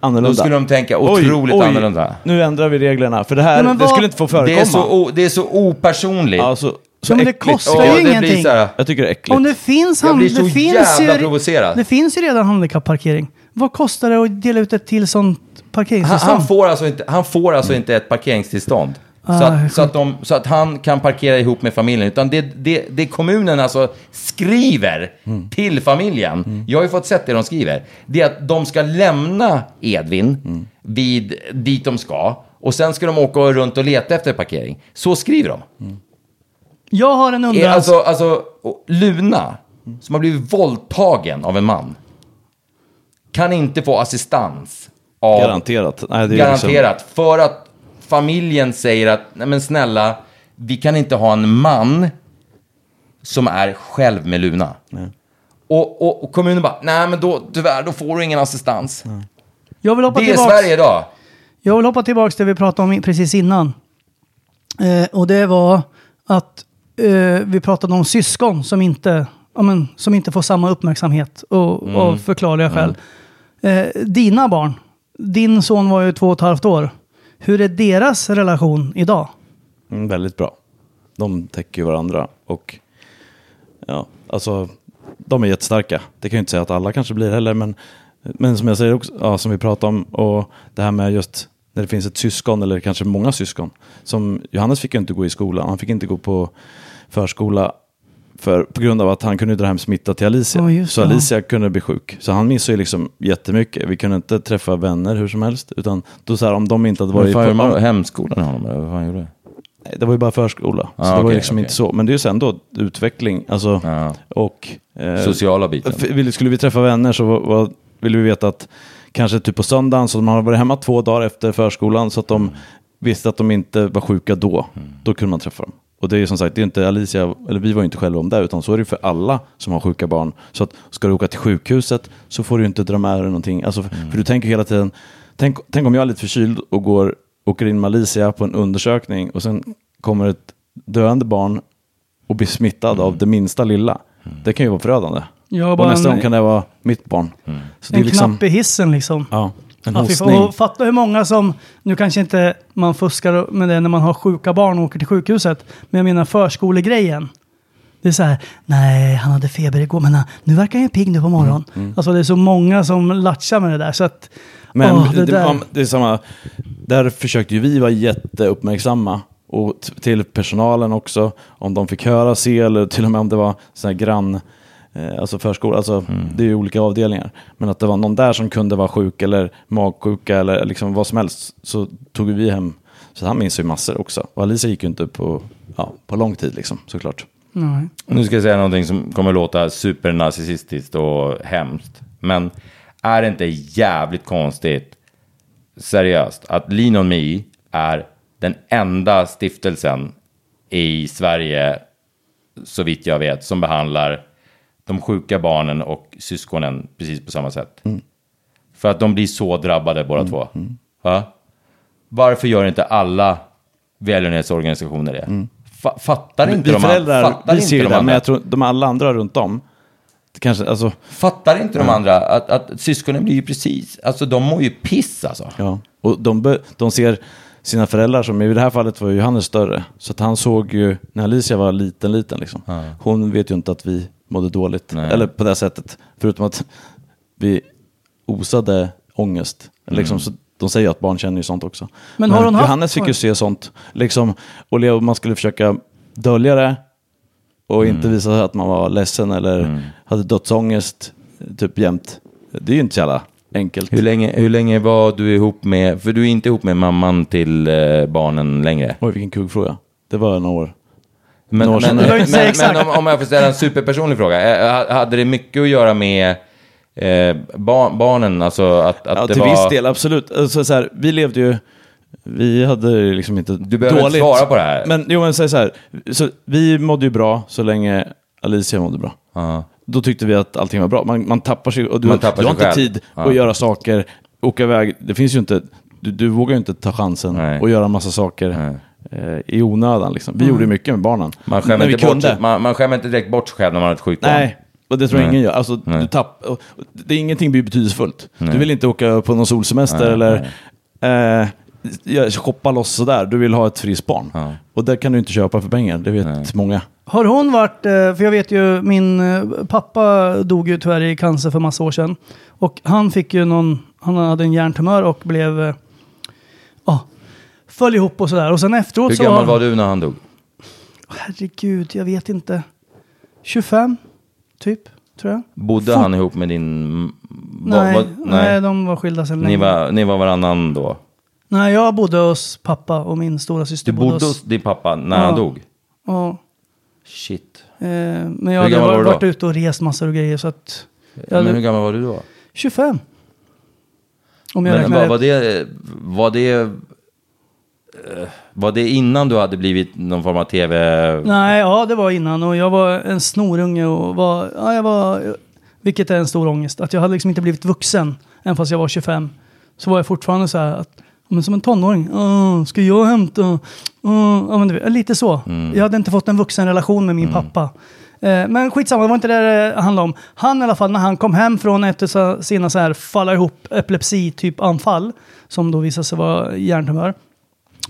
annorlunda. Då skulle de tänka otroligt annorlunda. Nu ändrar vi reglerna, för det här Ja, men det skulle inte få förekomma. Det är, så, o, det är så opersonligt. alltså, så Ja, men det äckligt. kostar Ja, ju det blir ingenting. så här- Jag tycker det är äckligt. Om det finns, Jag hand, blir så det finns jävla ju, provocerad. Det finns ju redan handikapparkering. Vad kostar det att dela ut ett till sånt Han, parkeringstillstånd? han får alltså inte, han får alltså inte ett parkeringstillstånd. Ah, så, att, så, att de, så att han kan parkera ihop med familjen. Utan det, det, det kommunen alltså skriver Mm. till familjen, jag har ju fått sett det de skriver, det är att de ska lämna Edvin Mm. vid, dit de ska. Och sen ska de åka runt och leta efter parkering. Så skriver de. Jag har en Är, undran. alltså, alltså, Luna, som har blivit våldtagen av en man, kan inte få assistans av... Garanterat. Nej, det är Garanterat. För att familjen säger att, nej men snälla, vi kan inte ha en man som är själv med Luna. Och, och, och kommunen bara, nej men då, tyvärr, då får du ingen assistans. jag vill hoppa Det är tillbaks. Sverige idag. Jag vill hoppa tillbaka till det vi pratade om i- precis innan. Eh, och det var att eh, vi pratade om syskon som inte, ja, men, som inte får samma uppmärksamhet och, Mm. av förklarliga skäl. Eh, dina barn, din son var ju två och ett halvt år. Hur är deras relation idag? Mm, väldigt bra. De täcker ju varandra och ja, alltså de är jättestarka. Det kan jag inte säga att alla kanske blir heller, men, men som jag säger också, ja, som vi pratade om, och det här med just när det finns ett syskon eller kanske många syskon. Som Johannes fick ju inte gå i skolan, han fick inte gå på förskola för, på grund av att han kunde dra hem smitta till Alicia. Just så det. Alicia kunde bli sjuk. Så han missade ju liksom jättemycket. Vi kunde inte träffa vänner hur som helst. Utan då så här, om de inte hade varit fan gjorde på... Hemskolan honom, eller vad fan gjorde det? Nej, det var ju bara förskola. Så Ah, det var ju okej, liksom okej. inte så. Men det är ju sen då utveckling. Alltså, Ja. och, eh, Sociala biten. Skulle vi träffa vänner så var, var, ville vi veta att kanske typ på söndagen, så de har varit hemma två dagar efter förskolan så att de visste att de inte var sjuka då. Då kunde man träffa dem. Och det är ju som sagt, det är inte Alicia, eller vi var ju inte själva om det, utan så är det för alla som har sjuka barn. Så att ska du åka till sjukhuset så får du inte dra med dig någonting. Alltså, För du tänker hela tiden, tänk, tänk om jag är lite förkyld och går, åker in med Alicia på en undersökning och sen kommer ett döende barn och blir smittad av det minsta lilla. Det kan ju vara förödande. Har Och nästa gång en, kan det vara mitt barn. Så det är en liksom, knapp i hissen liksom. ja, en hostning. och fatta hur många som, nu kanske inte man fuskar med det när man har sjuka barn och åker till sjukhuset, men jag menar förskolegrejen. Det är så här, nej, han hade feber igår, men han, nu verkar han ju pigg nu på morgonen. Mm, Alltså det är så många som latchar med det där. Så att, Men åh, det det, där. det är samma, där försökte ju vi vara jätteuppmärksamma. Och till personalen också, om de fick höra, se eller till och med om det var sån här grann, alltså förskola, alltså det är ju olika avdelningar. Men att det var någon där som kunde vara sjuk eller magsjuka eller liksom vad som helst så tog vi hem. Så han minns ju massor också. Och Alicia gick ju inte på, ja, på lång tid liksom, såklart. Nej. Nu ska jag säga någonting som kommer låta supernarcissistiskt och hemskt. Men är det inte jävligt konstigt, seriöst, att Lean on Me är den enda stiftelsen i Sverige, så vitt jag vet, som behandlar de sjuka barnen och syskonen precis på samma sätt. För att de blir så drabbade båda två. Va? Varför gör inte alla välgörenhetsorganisationer det? Fa- fattar inte vi de, föräldrar, fattar vi ser ju inte de det, men andra? jag tror de alla andra runt om, kanske, alltså, Fattar inte de andra att, att syskonen blir ju precis, alltså de mår ju piss alltså. Ja, och de, de ser sina föräldrar som, i det här fallet var ju Johannes större, så att han såg ju, när Alicia var liten, liten liksom, hon vet ju inte att vi mådde dåligt, Nej. eller på det sättet, förutom att vi osade ångest. Liksom, så de säger att barn känner ju sånt också. Men har hon haft- Johannes fick ju se sånt, liksom, och Leo, man skulle försöka dölja det och inte visa att man var ledsen eller hade dödsångest typ jämt. Det är ju inte så jävla enkelt. Hur länge, hur länge var du ihop med, för du är inte ihop med mamman till eh, barnen längre? Oj, vilken kuggfråga. Det var några år. Men, men, men, men, om, om jag får ställa en superpersonlig fråga, eh, hade det mycket att göra med eh, bar, barnen, alltså att, att Ja, det till var... viss del, absolut. Alltså, så här, vi levde ju, vi hade liksom inte Du behöver dåligt. inte svara på det här. Men jo, men säg så här, så vi mådde ju bra så länge Alicia mådde bra. Ja. Då tyckte vi att allting var bra. Man, man tappar sig, och du, Man tappar du har inte själv. tid Ja. att göra saker, åka iväg. Det finns ju inte, du, du vågar ju inte ta chansen Nej. och göra massa saker eh, i onödan. Liksom. Vi gjorde ju mycket med barnen. Man skämmer, inte bort, man, man skämmer inte direkt bort sig själv när man har ett sjukt barn. Nej, och det tror jag Nej. ingen gör. Alltså, Nej. du tapp, det är ingenting blir betydelsefullt. Nej. Du vill inte åka på någon solsemester Nej, eller eh, shoppa loss sådär. Du vill ha ett friskt barn. Ja. Och det kan du inte köpa för pengar, det vet många. Har hon varit, eh, för jag vet ju min eh, pappa dog ju tyvärr i cancer för massa år sedan. Och han fick ju någon, han hade en hjärntumör och blev, eh, ja, föll ihop och sådär. Och sen efteråt Hur så... gammal var du när han dog? Herregud, jag vet inte. 25, typ, tror jag. Bodde Fort- han ihop med din... Nej, vad- nej. de var skilda sedan Ni länge. var, ni var varannan då? Nej, jag bodde hos pappa och min stora syster Du bodde hos din pappa när han Ja. dog? Ja, Shit. eh, men Hur jag hade var varit, ute och rest massor och grejer så att... Jag hade, Men hur gammal var du då? 25. Om jag Men räknar var, var det... Var det... eh, Var det innan du hade blivit någon form av tv... Nej, ja det var innan och jag var en snorunge och var, ja jag var, vilket är en stor ångest, att jag hade liksom inte blivit vuxen, även fast jag var 25. Så var jag fortfarande så här, att, men som en tonåring, "Åh, ska jag hämta, Åh", ja, men du lite så. Jag hade inte fått en vuxenrelation med min pappa. Eh, Men skitsamma, det var inte det det handlade om. Han i alla fall, när han kom hem från ett av sina så här falla ihop epilepsi-typ anfall, som då visade sig vara hjärntumör,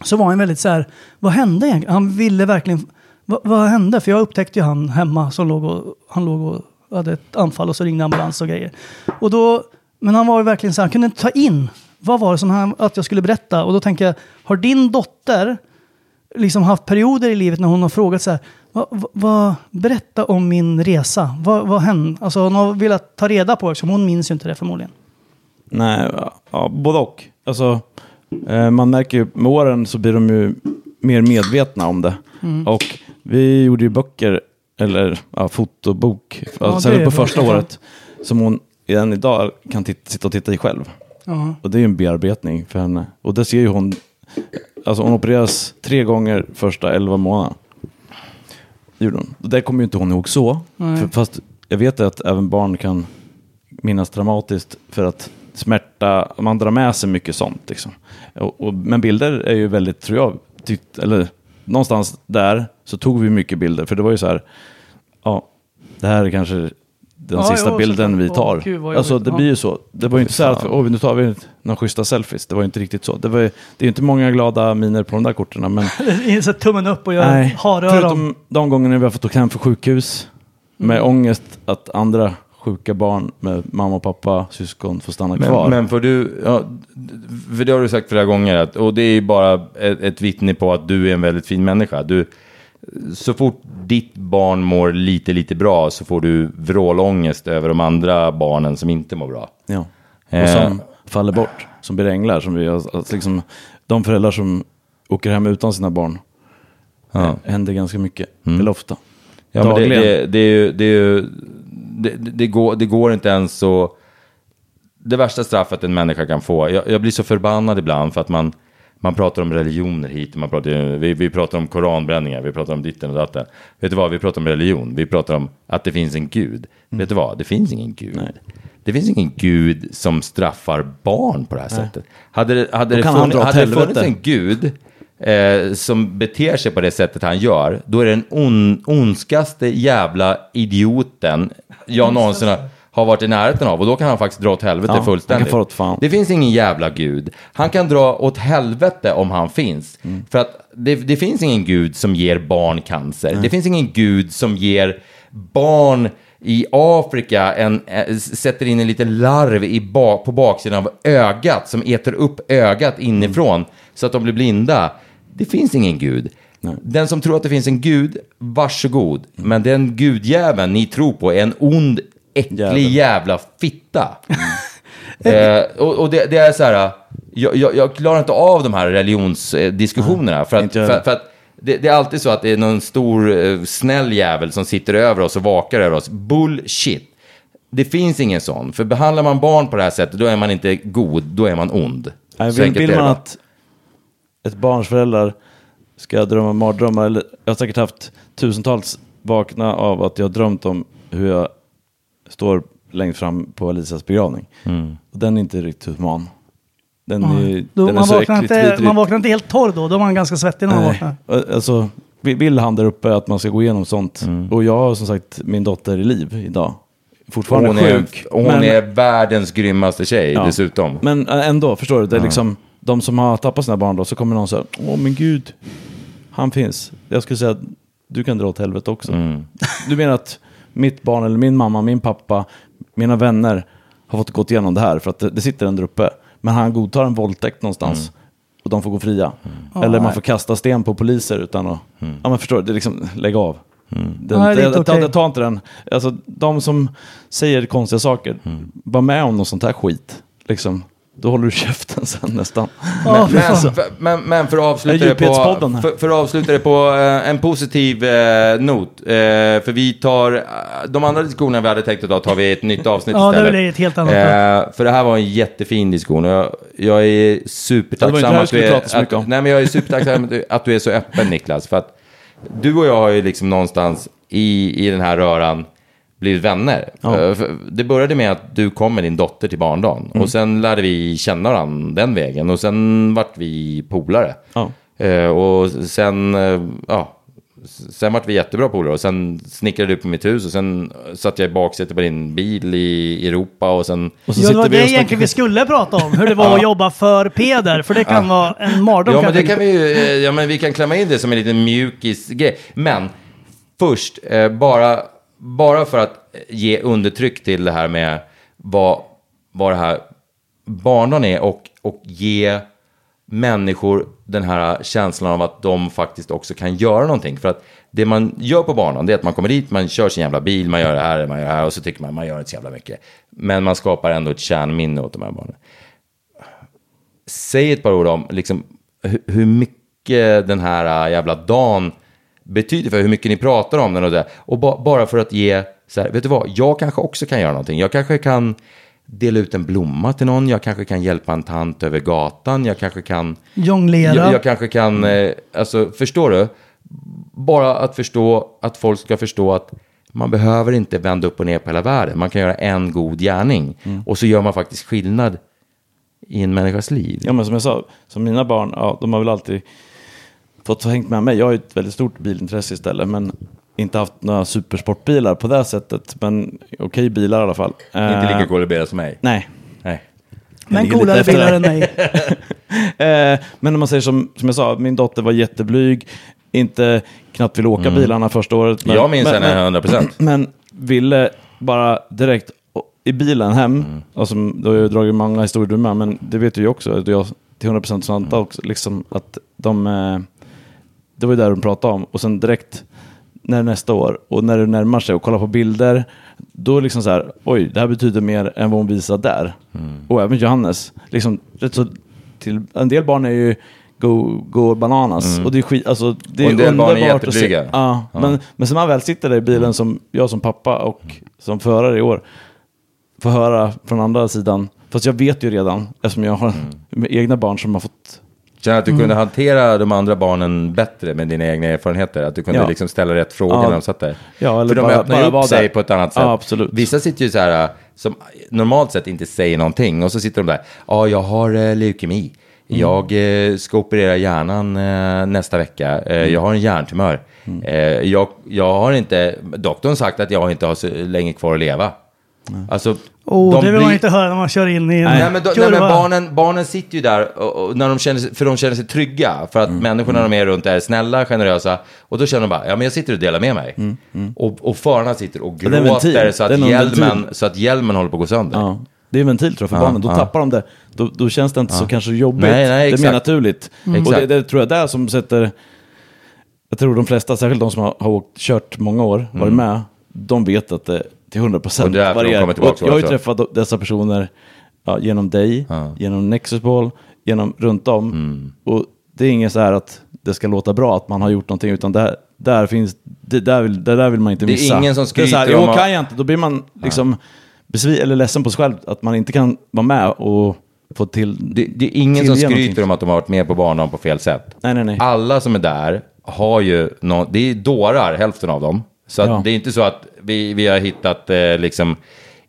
så var han väldigt så här, vad hände egentligen? Han ville verkligen, vad, vad hände? För jag upptäckte ju han hemma som låg och, han låg och hade ett anfall och så ringde ambulans och grejer. Och då, men han var ju verkligen så här, han kunde inte ta in, vad var det som han, att jag skulle berätta? Och då tänker jag, har din dotter liksom haft perioder i livet när hon har frågat så här, vad, vad, berätta om min resa, vad, vad hände? Alltså hon har velat ta reda på, eftersom hon minns ju inte det förmodligen. Nej, ja, både och. Alltså, man märker ju med åren så blir de ju mer medvetna om det. Mm. Och vi gjorde ju böcker, eller ja, fotobok, Ja, alltså, det är på bra. första året, som hon än idag kan sitta och titta i själv. Ja. Och det är ju en bearbetning för henne. Och det ser ju hon, alltså hon opereras tre gånger första elva månaderna. Det gjorde hon. Och det kommer ju inte hon ihåg så. För, fast jag vet att även barn kan minnas dramatiskt för att smärta, man drar med sig mycket sånt. Liksom. Och, och, men bilder är ju väldigt, tror jag, tyckt, eller någonstans där så tog vi mycket bilder. För det var ju så här, ja, det här är kanske den Ja, sista jo, bilden vi Åh, tar. gud, vad alltså det Ja. blir ju så. Det var ju inte så här att oh, nu tar vi några schyssta selfies. Det var ju inte riktigt så. Det, var, ju- det är ju inte många glada miner på de där korten. Men Så tummen upp och gör nej, haröron. förutom de gångerna vi har fått åka hem för sjukhus. Med Mm. ångest att andra sjuka barn med mamma och pappa, syskon får stanna kvar. Men, men får du, ja, för det har du sagt flera gånger, att, och det är ju bara ett, ett vittne på att du är en väldigt fin människa. Du, så fort ditt barn mår lite, lite bra så får du vrålångest över de andra barnen som inte mår bra. Ja. Och Eh. som faller bort, som blir änglar. Som vi, alltså liksom, de föräldrar som åker hem utan sina barn. Ja. Mm. Det händer ganska mycket, eller ofta. Ja, men det, det, det, är ju, det, är ju, det, det, går, det går inte ens så... Det värsta straffet en människa kan få, jag, jag blir så förbannad ibland för att man, man pratar om religioner hit, man pratar, vi, vi pratar om koranbränningar, vi pratar om ditten och datten. Vet du vad, vi pratar om religion, vi pratar om att det finns en gud. Vet du vad, det finns ingen gud. Nej. Det finns ingen gud som straffar barn på det här sättet. Hade, hade, Då det, funnits, hade det funnits en gud eh, som beter sig på det sättet han gör, då är det den on, ondskaste jävla idioten jag någonsin har, har varit i närheten av. Och då kan han faktiskt dra åt helvete Ja, fullständigt. fara åt. Det finns ingen jävla gud. Han kan dra åt helvete om han finns. Mm. För att det, det finns ingen gud som ger barn cancer. Det finns ingen gud som ger barn i Afrika en, eh, sätter in en liten larv i ba, på baksidan av ögat som äter upp ögat inifrån så att de blir blinda. Det finns ingen gud. Den som tror att det finns en gud, varsågod. Men den gudjäveln ni tror på är en ond, äcklig Jävel. jävla fitta. eh, och och det, det är så här, jag, jag, jag klarar inte av de här religionsdiskussionerna. För att, för, för att det, det är alltid så att det är någon stor eh, snäll jävel som sitter över oss och vakar över oss. Bullshit. Det finns ingen sån. För behandlar man barn på det här sättet, då är man inte god, då är man ond. Nej, vill, vill man att ett barns föräldrar ska drömma mardrömmar, eller jag har säkert haft tusentals vakna av att jag har drömt om hur jag står längst fram på Alisas begravning. Mm. Och den är inte riktigt human. Den är, Då, den är man, så vaknar inte, vidrig. man vaknar inte helt torr då, då är man ganska svettig när man Nej. vaknar. Alltså, vi- vill han där uppe att man ska gå igenom sånt? Mm. Och jag har som sagt min dotter i liv idag. Fortfarande Hon, är, sjuk. hon men- är världens grymmaste tjej Ja. dessutom. Men ändå, förstår du? Det är liksom, de som har tappat sina barn då, så kommer någon säga, åh men gud, han finns. Jag skulle säga, att du kan dra åt helvete också. Mm. Du menar att mitt barn, eller min mamma, min pappa, mina vänner har fått gått igenom det här för att det, det sitter en där uppe. Men han godtar en våldtäkt någonstans Mm. och de får gå fria. Eller man får kasta sten på poliser utan att, Mm. ja men förstår du, det är liksom, lägg av. Den, Nej, det är jag, inte jag, okej. jag tar inte den. Alltså, de som säger konstiga saker, Mm. var med om något sånt här skit. Liksom, då håller du käften sen nästan. Ja, Men, för, men, men för att avsluta Det det på, för, för att avsluta det på eh, en positiv eh, not. Eh, för vi tar, eh, de andra diskussionerna vi hade tänkt att ta tar vi ett nytt avsnitt Ja, det istället. blir ett helt annat. Eh, för det här var en jättefin diskussion och jag, jag är Det supertacksam det att du är, att, nej, men jag är supertacksam att du är så öppen Niklas. För att du och jag har ju liksom någonstans i, i den här röran blivit vänner. Ja. Eh, Det började med att du kom med din dotter till barndagen. Mm. Och sen lärde vi känna varandra den vägen. Och sen vart vi polare. Ja. Eh, och sen, eh, ja, sen vart vi jättebra polare. Och sen snickrade du på mitt hus. Och sen satt jag i baksätet på din bil i Europa. Och sen... Och så Ja, det var det vi och egentligen vi skulle prata om. Hur det var att jobba för Peder. För det kan vara en mardröm. Ja, men det kan vi ju, ja, men vi kan klämma in det som en liten mjukis-grej. Men först, eh, bara, bara för att ge undertryck till det här med vad, vad det här barndagen är och, och ge människor den här känslan av att de faktiskt också kan göra någonting. För att det man gör på banan det är att man kommer dit, man kör sin jävla bil, man gör det här, man gör det här och så tycker man man gör inte så jävla mycket. Men man skapar ändå ett kärnminne åt de här barnen säg ett par ord om liksom, hur, mycket den här äh, jävla dagen betyder för hur mycket ni pratar om den och det. Och ba, bara för att ge, så här, vet du vad, jag kanske också kan göra någonting. Jag kanske kan dela ut en blomma till någon, jag kanske kan hjälpa en tant över gatan, jag kanske kan... Jonglera. Jag, jag kanske kan, eh, alltså förstår du? Bara att förstå, att folk ska förstå att man behöver inte vända upp och ner på hela världen. Man kan göra en god gärning. Och så gör man faktiskt skillnad i en människas liv. Ja men som jag sa, som mina barn, ja, de har väl alltid fått hängt med mig. Jag har ju ett väldigt stort bilintresse istället. Men inte haft några supersportbilar på det sättet, men okej bilar i alla fall. Inte lika Eh, coola bilar som mig. Nej. Nej. Men coolare bilar än mig. Eh, men om man säger som, som jag sa, min dotter var jätteblyg, inte knappt ville åka bilarna första året. Jag minns men, henne 100%. Men ville bara direkt i bilen hem, Mm. alltså, då har jag dragit många historier med, men det vet du ju också, att jag till 100% Svante Mm. också, liksom att de, eh, det var ju där de pratade om, och sen direkt när nästa år, och när det närmar sig och kollar på bilder, då är det liksom så här, oj, det här betyder mer än vad hon visar där. Mm. Och även Johannes, liksom, rätt så, till, en del barn är ju go, go bananas, och det är skit, alltså det är Mm. Och en del barn är att se. jätteblyga. Ja, Men, men sen man väl sitter där i bilen som jag som pappa och som förare i år får höra från andra sidan. Fast jag vet ju redan, eftersom jag har Mm. egna barn som har fått... Känner att du kunde hantera de andra barnen bättre med dina egna erfarenheter? Att du kunde Ja. liksom ställa rätt frågor Ja. när de satt där? Ja, eller För de bara- öppnar bara upp sig där. på ett annat sätt. Ja, absolut. Vissa sitter ju så här, som normalt sett inte säger någonting och så sitter de där, ja, jag har eh, leukemi. Mm. Jag eh, ska operera hjärnan eh, nästa vecka. Eh, Mm. Jag har en hjärntumör. Eh, jag, jag har inte, doktorn sagt att jag inte har så länge kvar att leva. Alltså, Oh, de det vill blir- man inte höra när man kör in i en Nej, men, då, nej, men barnen, barnen sitter ju där och, och när de känner sig, för de känner sig trygga. För att Mm. människorna de är runt är snälla, generösa. Och då känner de bara, ja men jag sitter och delar med mig. Och, och förarna sitter och Mm, gråter så, att hjälmen, så att hjälmen håller på att gå sönder. Ja, det är en ventil tror jag för Ja, barnen. Då ja. tappar de det. Då, då känns det inte så kanske jobbigt. Nej, nej, det är mer naturligt. Mm. Och det, det tror jag är där som sätter... Jag tror de flesta, särskilt de som har, har åkt, kört många år, varit med, de vet att det till 100 Och procent Jag har ju träffat dessa personer ja, genom dig, genom Nexusball, genom runt om. Mm. Och det är inget så här att det ska låta bra att man har gjort någonting, utan där, där finns, det där vill, det där vill man inte Det är missa. ingen som det är så här, skryter om jo, kan jag inte, då blir man liksom besvi- eller ledsen på sig själv att man inte kan vara med och få till... Det, det är ingen som skryter någonting. om att de har varit med på barndagen på fel sätt. Nej, nej, nej. Alla som är där har ju nå det är dårar, hälften av dem. Så Ja. det är inte så att vi, vi har hittat eh, liksom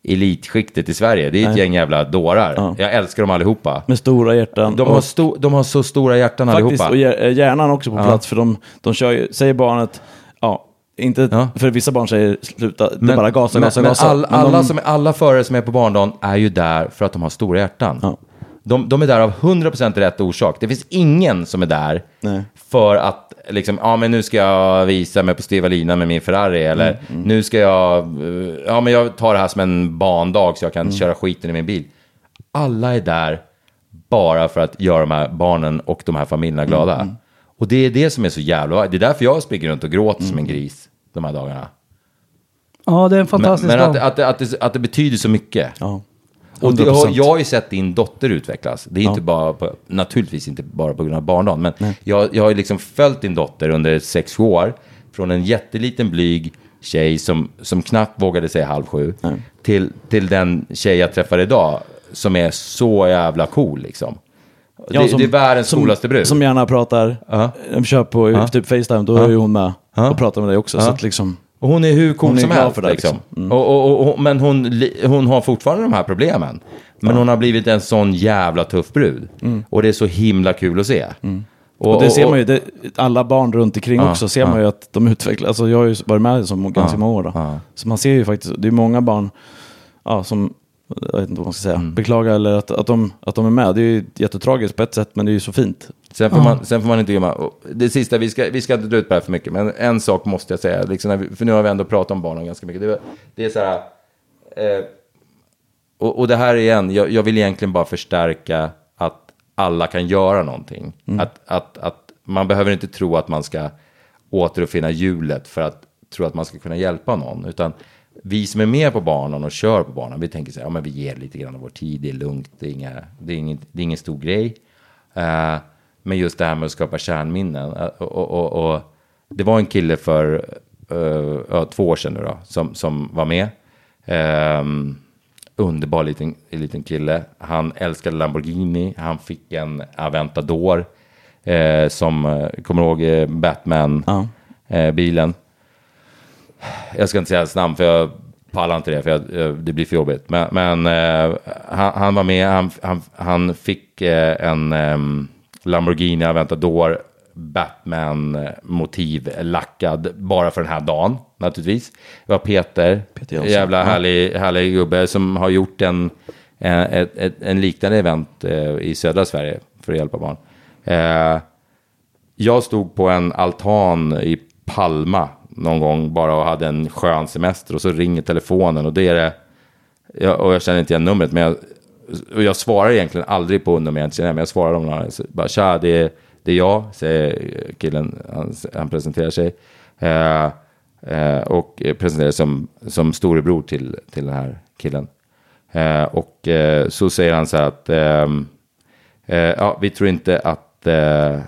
elitskiktet i Sverige. Det är ett Nej. gäng jävla dårar. Ja. Jag älskar dem allihopa. Med stora hjärtan. De har, sto- de har så stora hjärtan Faktiskt, allihopa. och hjär- hjärnan också på Ja. plats, för de, de kör ju, säger barnet, ja, inte, Ja. för vissa barn säger sluta, det är bara gasa, men, gasa, men gasa. all, Men alla, de- som är, alla förare som är på barndagen är ju där för att de har stora hjärtan. Ja. De, de är där av 100% rätt orsak. Det finns ingen som är där Nej. för att liksom, ja men nu ska jag visa mig på styva linan med min Ferrari eller Mm, nu ska jag, eh, ja men jag tar det här som en bandag så jag kan Mm. köra skiten i min bil. Alla är där bara för att göra de här barnen och de här familjerna glada. Mm, Och det är det som är så jävla, det är därför jag springer runt och gråter som en gris de här dagarna. Ja, det är en Men, fantastisk men att, dag. att, att, det, att det betyder så mycket. Ja. Och det, 100%. har- jag har ju sett din dotter utvecklas. Det är Ja. inte bara på, naturligtvis inte bara på grund av barndagen, men jag, jag har ju liksom följt din dotter under sex år. Från en jätteliten blyg tjej som, som knappt vågade säga halv sju, till, till den tjej jag träffar idag som är så jävla cool liksom. Ja, det, som- det är världens som, coolaste brud. Som gärna pratar, Ja. de kör på Ja. typ Facetime, då Ja. är ju hon med och pratar med dig också. Så att liksom, Och hon är hur cool Hon är som helst. för det, liksom. liksom. Mm. Och, och, och, men hon, hon har fortfarande de här problemen. Men hon har blivit en sån jävla tuff brud. Och det är så himla kul att se. Mm. och det ser man ju, det, alla barn runt omkring Ja, också ser ja. man ju att de utvecklas. Alltså jag har ju varit med som ganska Ja, många år då. ja. Så man ser ju faktiskt, det är många barn ja, som, jag vet inte vad man ska säga, Mm. beklagar eller att, att, de, att de är med. Det är ju jättetragiskt på ett sätt, men det är ju så fint. Sen får, man, sen får man inte glömma, det sista, vi ska, vi ska inte dra ut på det här för mycket, men en sak måste jag säga, liksom vi, för nu har vi ändå pratat om barnen ganska mycket. Det, det är så här, eh, och, och det här igen, jag, jag vill egentligen bara förstärka att alla kan göra någonting. Att, att, att man behöver inte tro att man ska återuppfinna hjulet för att tro att man ska kunna hjälpa någon, utan vi som är med på banan och kör på banan, vi tänker så här, ja men vi ger lite grann av vår tid, det är lugnt, det är, inga, det är, ingen, det är ingen stor grej. Eh, men just det här med att skapa kärnminnen. Eh, och, och, och, det var en kille för eh, ja, två år sedan nu då, som, som var med. Ehm, underbar liten, liten kille. Han älskade Lamborghini. Han fick en Aventador. Eh, som, eh, kommer ihåg eh, Ja. Batman-bilen? jag ska inte säga hans namn för jag pallar inte det, för jag, eh, det blir för jobbigt. Men, men eh, han, han var med, han, han, han fick eh, en em, Lamborghini Aventador Batman-motiv lackad bara för den här dagen, naturligtvis. Det var Peter, Peter jävla härlig, härlig gubbe som har gjort en, en, ett, ett, en liknande event eh, i södra Sverige för att hjälpa barn. Eh, jag stod på en altan i Palma någon gång bara och hade en skön semester och så ringer telefonen och det är det, jag, och jag känner inte igen numret men jag, och jag svarar egentligen aldrig på nummer jag inte känner men jag svarar om när bara tja det är, det är jag, säger killen, han, han presenterar sig. Eh, eh, och presenterar sig som, som storebror till, till den här killen. Eh, och eh, så säger han så här att eh, eh, ja, vi tror inte att eh,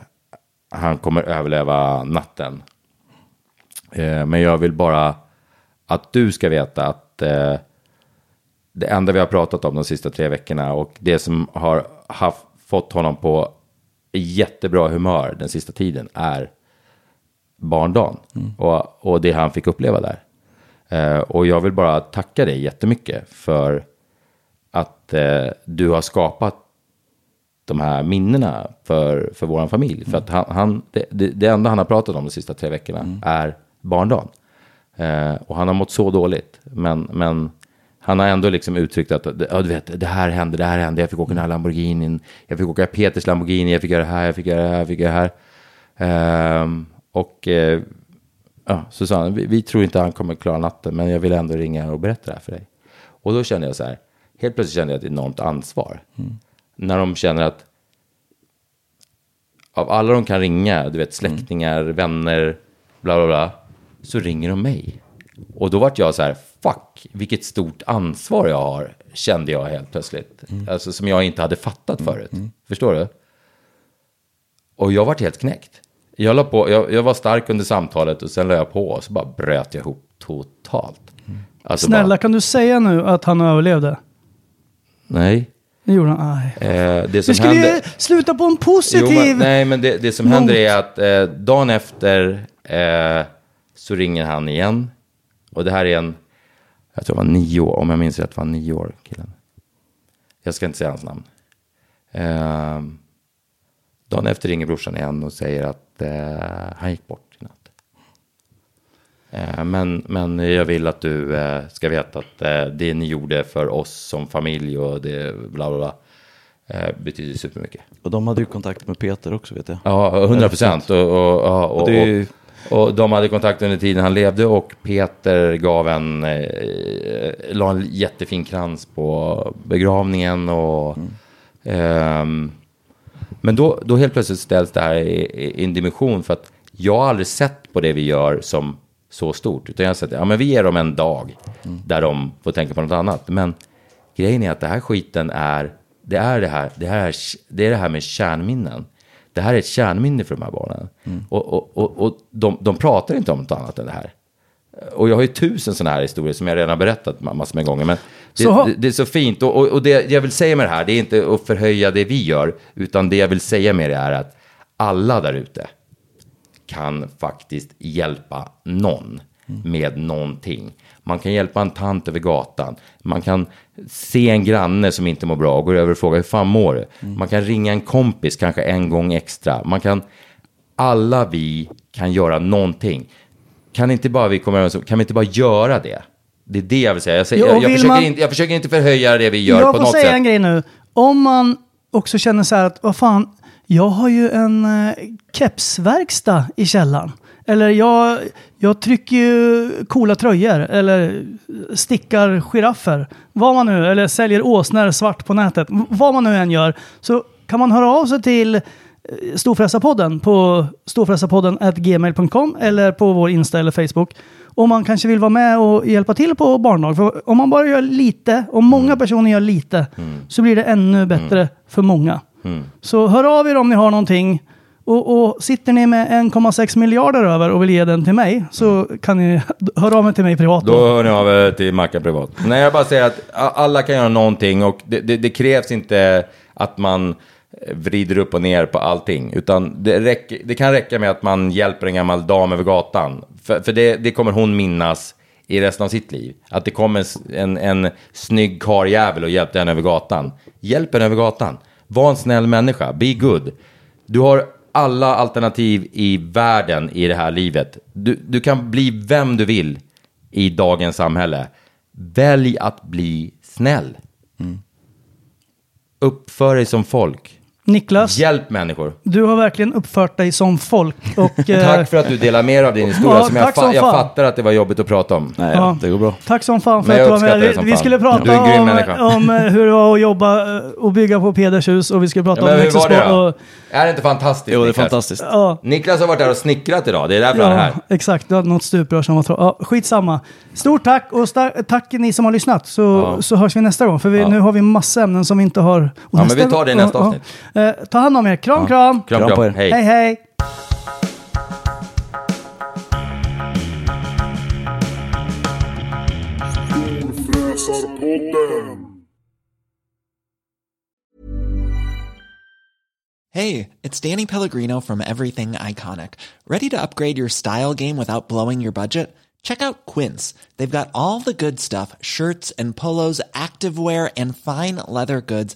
han kommer överleva natten. Eh, men jag vill bara att du ska veta att eh, det enda vi har pratat om de sista tre veckorna och det som har haft, fått honom på jättebra humör den sista tiden är barndagen och, och det han fick uppleva där. Eh, och jag vill bara tacka dig jättemycket för att eh, du har skapat de här minnena för, för vår familj. För att han, han, det, det, enda han har pratat om de sista tre veckorna är barndagen. Eh, och han har mått så dåligt. Men, men han har ändå liksom uttryckt att ja, du vet, det här hände, det här hände. Jag fick åka den här Lamborghinin. Jag fick åka Peters Lamborghini. Jag fick göra det här, jag fick göra det här, jag fick göra det här. Ehm, och ja, så sa han, vi, vi tror inte han kommer klara natten. Men jag vill ändå ringa och berätta det här för dig. Och då kände jag så här, helt plötsligt kände jag ett enormt ansvar. När de känner att av alla de kan ringa, du vet släktingar, vänner, bla bla bla, så ringer de mig. Och då vart jag så här, fuck, vilket stort ansvar jag har, kände jag helt plötsligt. Alltså som jag inte hade fattat förut. Förstår du? Och jag vart helt knäckt. Jag, la på, jag, jag var stark under samtalet och sen la jag på och så bara bröt jag ihop totalt. Alltså Snälla, bara, kan du säga nu att han överlevde? nej. Det gjorde han. Aj. Eh, det som Vi skulle hände... ju sluta på en positiv... Jo, men, nej, men det, det som not. händer är att eh, dagen efter eh, så ringer han igen. Och det här är en, jag tror det var nio år, om jag minns rätt var han nio år, killen. Jag ska inte säga hans namn. Eh, dagen efter ringer brorsan igen och säger att eh, han gick bort i natt. Eh, men, men jag vill att du eh, ska veta att eh, det ni gjorde för oss som familj och det bla bla bla eh, betyder supermycket. Och de hade ju kontakt med Peter också vet jag. Ja, 100 procent. Och, och, ja, och, Och det är ju- och, de hade kontakt under tiden han levde och Peter gav en, eh, la en jättefin krans på begravningen. Och, ehm, men då, då helt plötsligt ställs det här i, i, en dimension för att jag har aldrig sett på det vi gör som så stort. Utan jag har sett, ja men vi ger dem en dag där de får tänka på något annat. Men grejen är att det här skiten är, det är det här, det här, det är det här med kärnminnen. Det här är ett kärnminne för de här barnen. Och, och, och, och de, de pratar inte om något annat än det här. Och jag har ju tusen sådana här historier som jag redan har berättat ma- massor med gånger. Men det, det, det är så fint. Och, och, och det jag vill säga med det här, det är inte att förhöja det vi gör. Utan det jag vill säga med det är att alla där ute kan faktiskt hjälpa någon med någonting. Man kan hjälpa en tant över gatan. Man kan se en granne som inte mår bra och gå över och fråga hur fan mår du? Man kan ringa en kompis kanske en gång extra. Man kan, alla vi kan göra någonting. Kan inte bara vi komma överens kan vi inte bara göra det? Det är det jag vill säga. Jag, säger, Jo, jag, jag, försöker, man- inte, jag försöker inte förhöja det vi gör jag på får något säga sätt. en grej nu. Om man också känner så här att, vad fan, jag har ju en eh, kepsverkstad i källaren. Eller jag, jag trycker ju coola tröjor eller stickar giraffer. Vad man nu, eller säljer åsnor svart på nätet. Vad man nu än gör. Så kan man höra av sig till eh, Storfräsarpodden på storfräsarpodden gmail.com eller på vår Insta eller Facebook. Om man kanske vill vara med och hjälpa till på barndag. För om man bara gör lite, om många personer gör lite, så blir det ännu bättre för många. Så hör av er om ni har någonting. Och, och sitter ni med 1,6 miljarder över och vill ge den till mig så kan ni höra av mig till mig privat. Då hör ni av er till Mackan privat. Nej, jag bara säger att alla kan göra någonting och det, det, det krävs inte att man eh, vrider upp och ner på allting. Utan det, räcker, det kan räcka med att man hjälper en gammal dam över gatan. För, för det, kommer hon minnas i resten av sitt liv. Att det kom en, en, en snygg karljävel och hjälpte henne över gatan. Hjälp henne över gatan. Var en snäll människa. Be good. Du har alla alternativ i världen i det här livet. Du, du kan bli vem du vill i dagens samhälle. Välj att bli snäll. Uppför dig som folk. Niklas, Hjälp människor. du har verkligen uppfört dig som folk. Och, eh, Tack för att du delar med dig av din historia Ja, som jag, tack fa- som jag fan. fattar att det var jobbigt att prata om. Nej, Ja. det går bra. Tack som fan för Men jag att du var uppskattar med. Vi, vi fan. skulle prata är en grym om, människa. om eh, hur det var att jobba eh, och bygga på Peders hus och vi skulle prata Ja, men om hur var det då? och, Är det inte fantastiskt? Jo, det är Niklas? fantastiskt. Ja, Niklas har varit där och snickrat idag, det är därför han är ja här. exakt. Du hade något stuprör som var tråkigt. Ja, skitsamma. Stort tack och sta- tack ni som har lyssnat. Så, Ja. så hörs vi nästa gång. För vi, Ja. nu har vi massa ämnen som vi inte har. Och Ja, men vi tar det i nästa avsnitt. Ja. Eh, ta hand om er. Kram, kram. Kram, Kram på er. Hej. Hej, hej. Hey, it's Danny Pellegrino from Everything Iconic. Ready to upgrade your style game without blowing your budget? Check out Quince. They've got all the good stuff shirts and polos, activewear, and fine leather goods,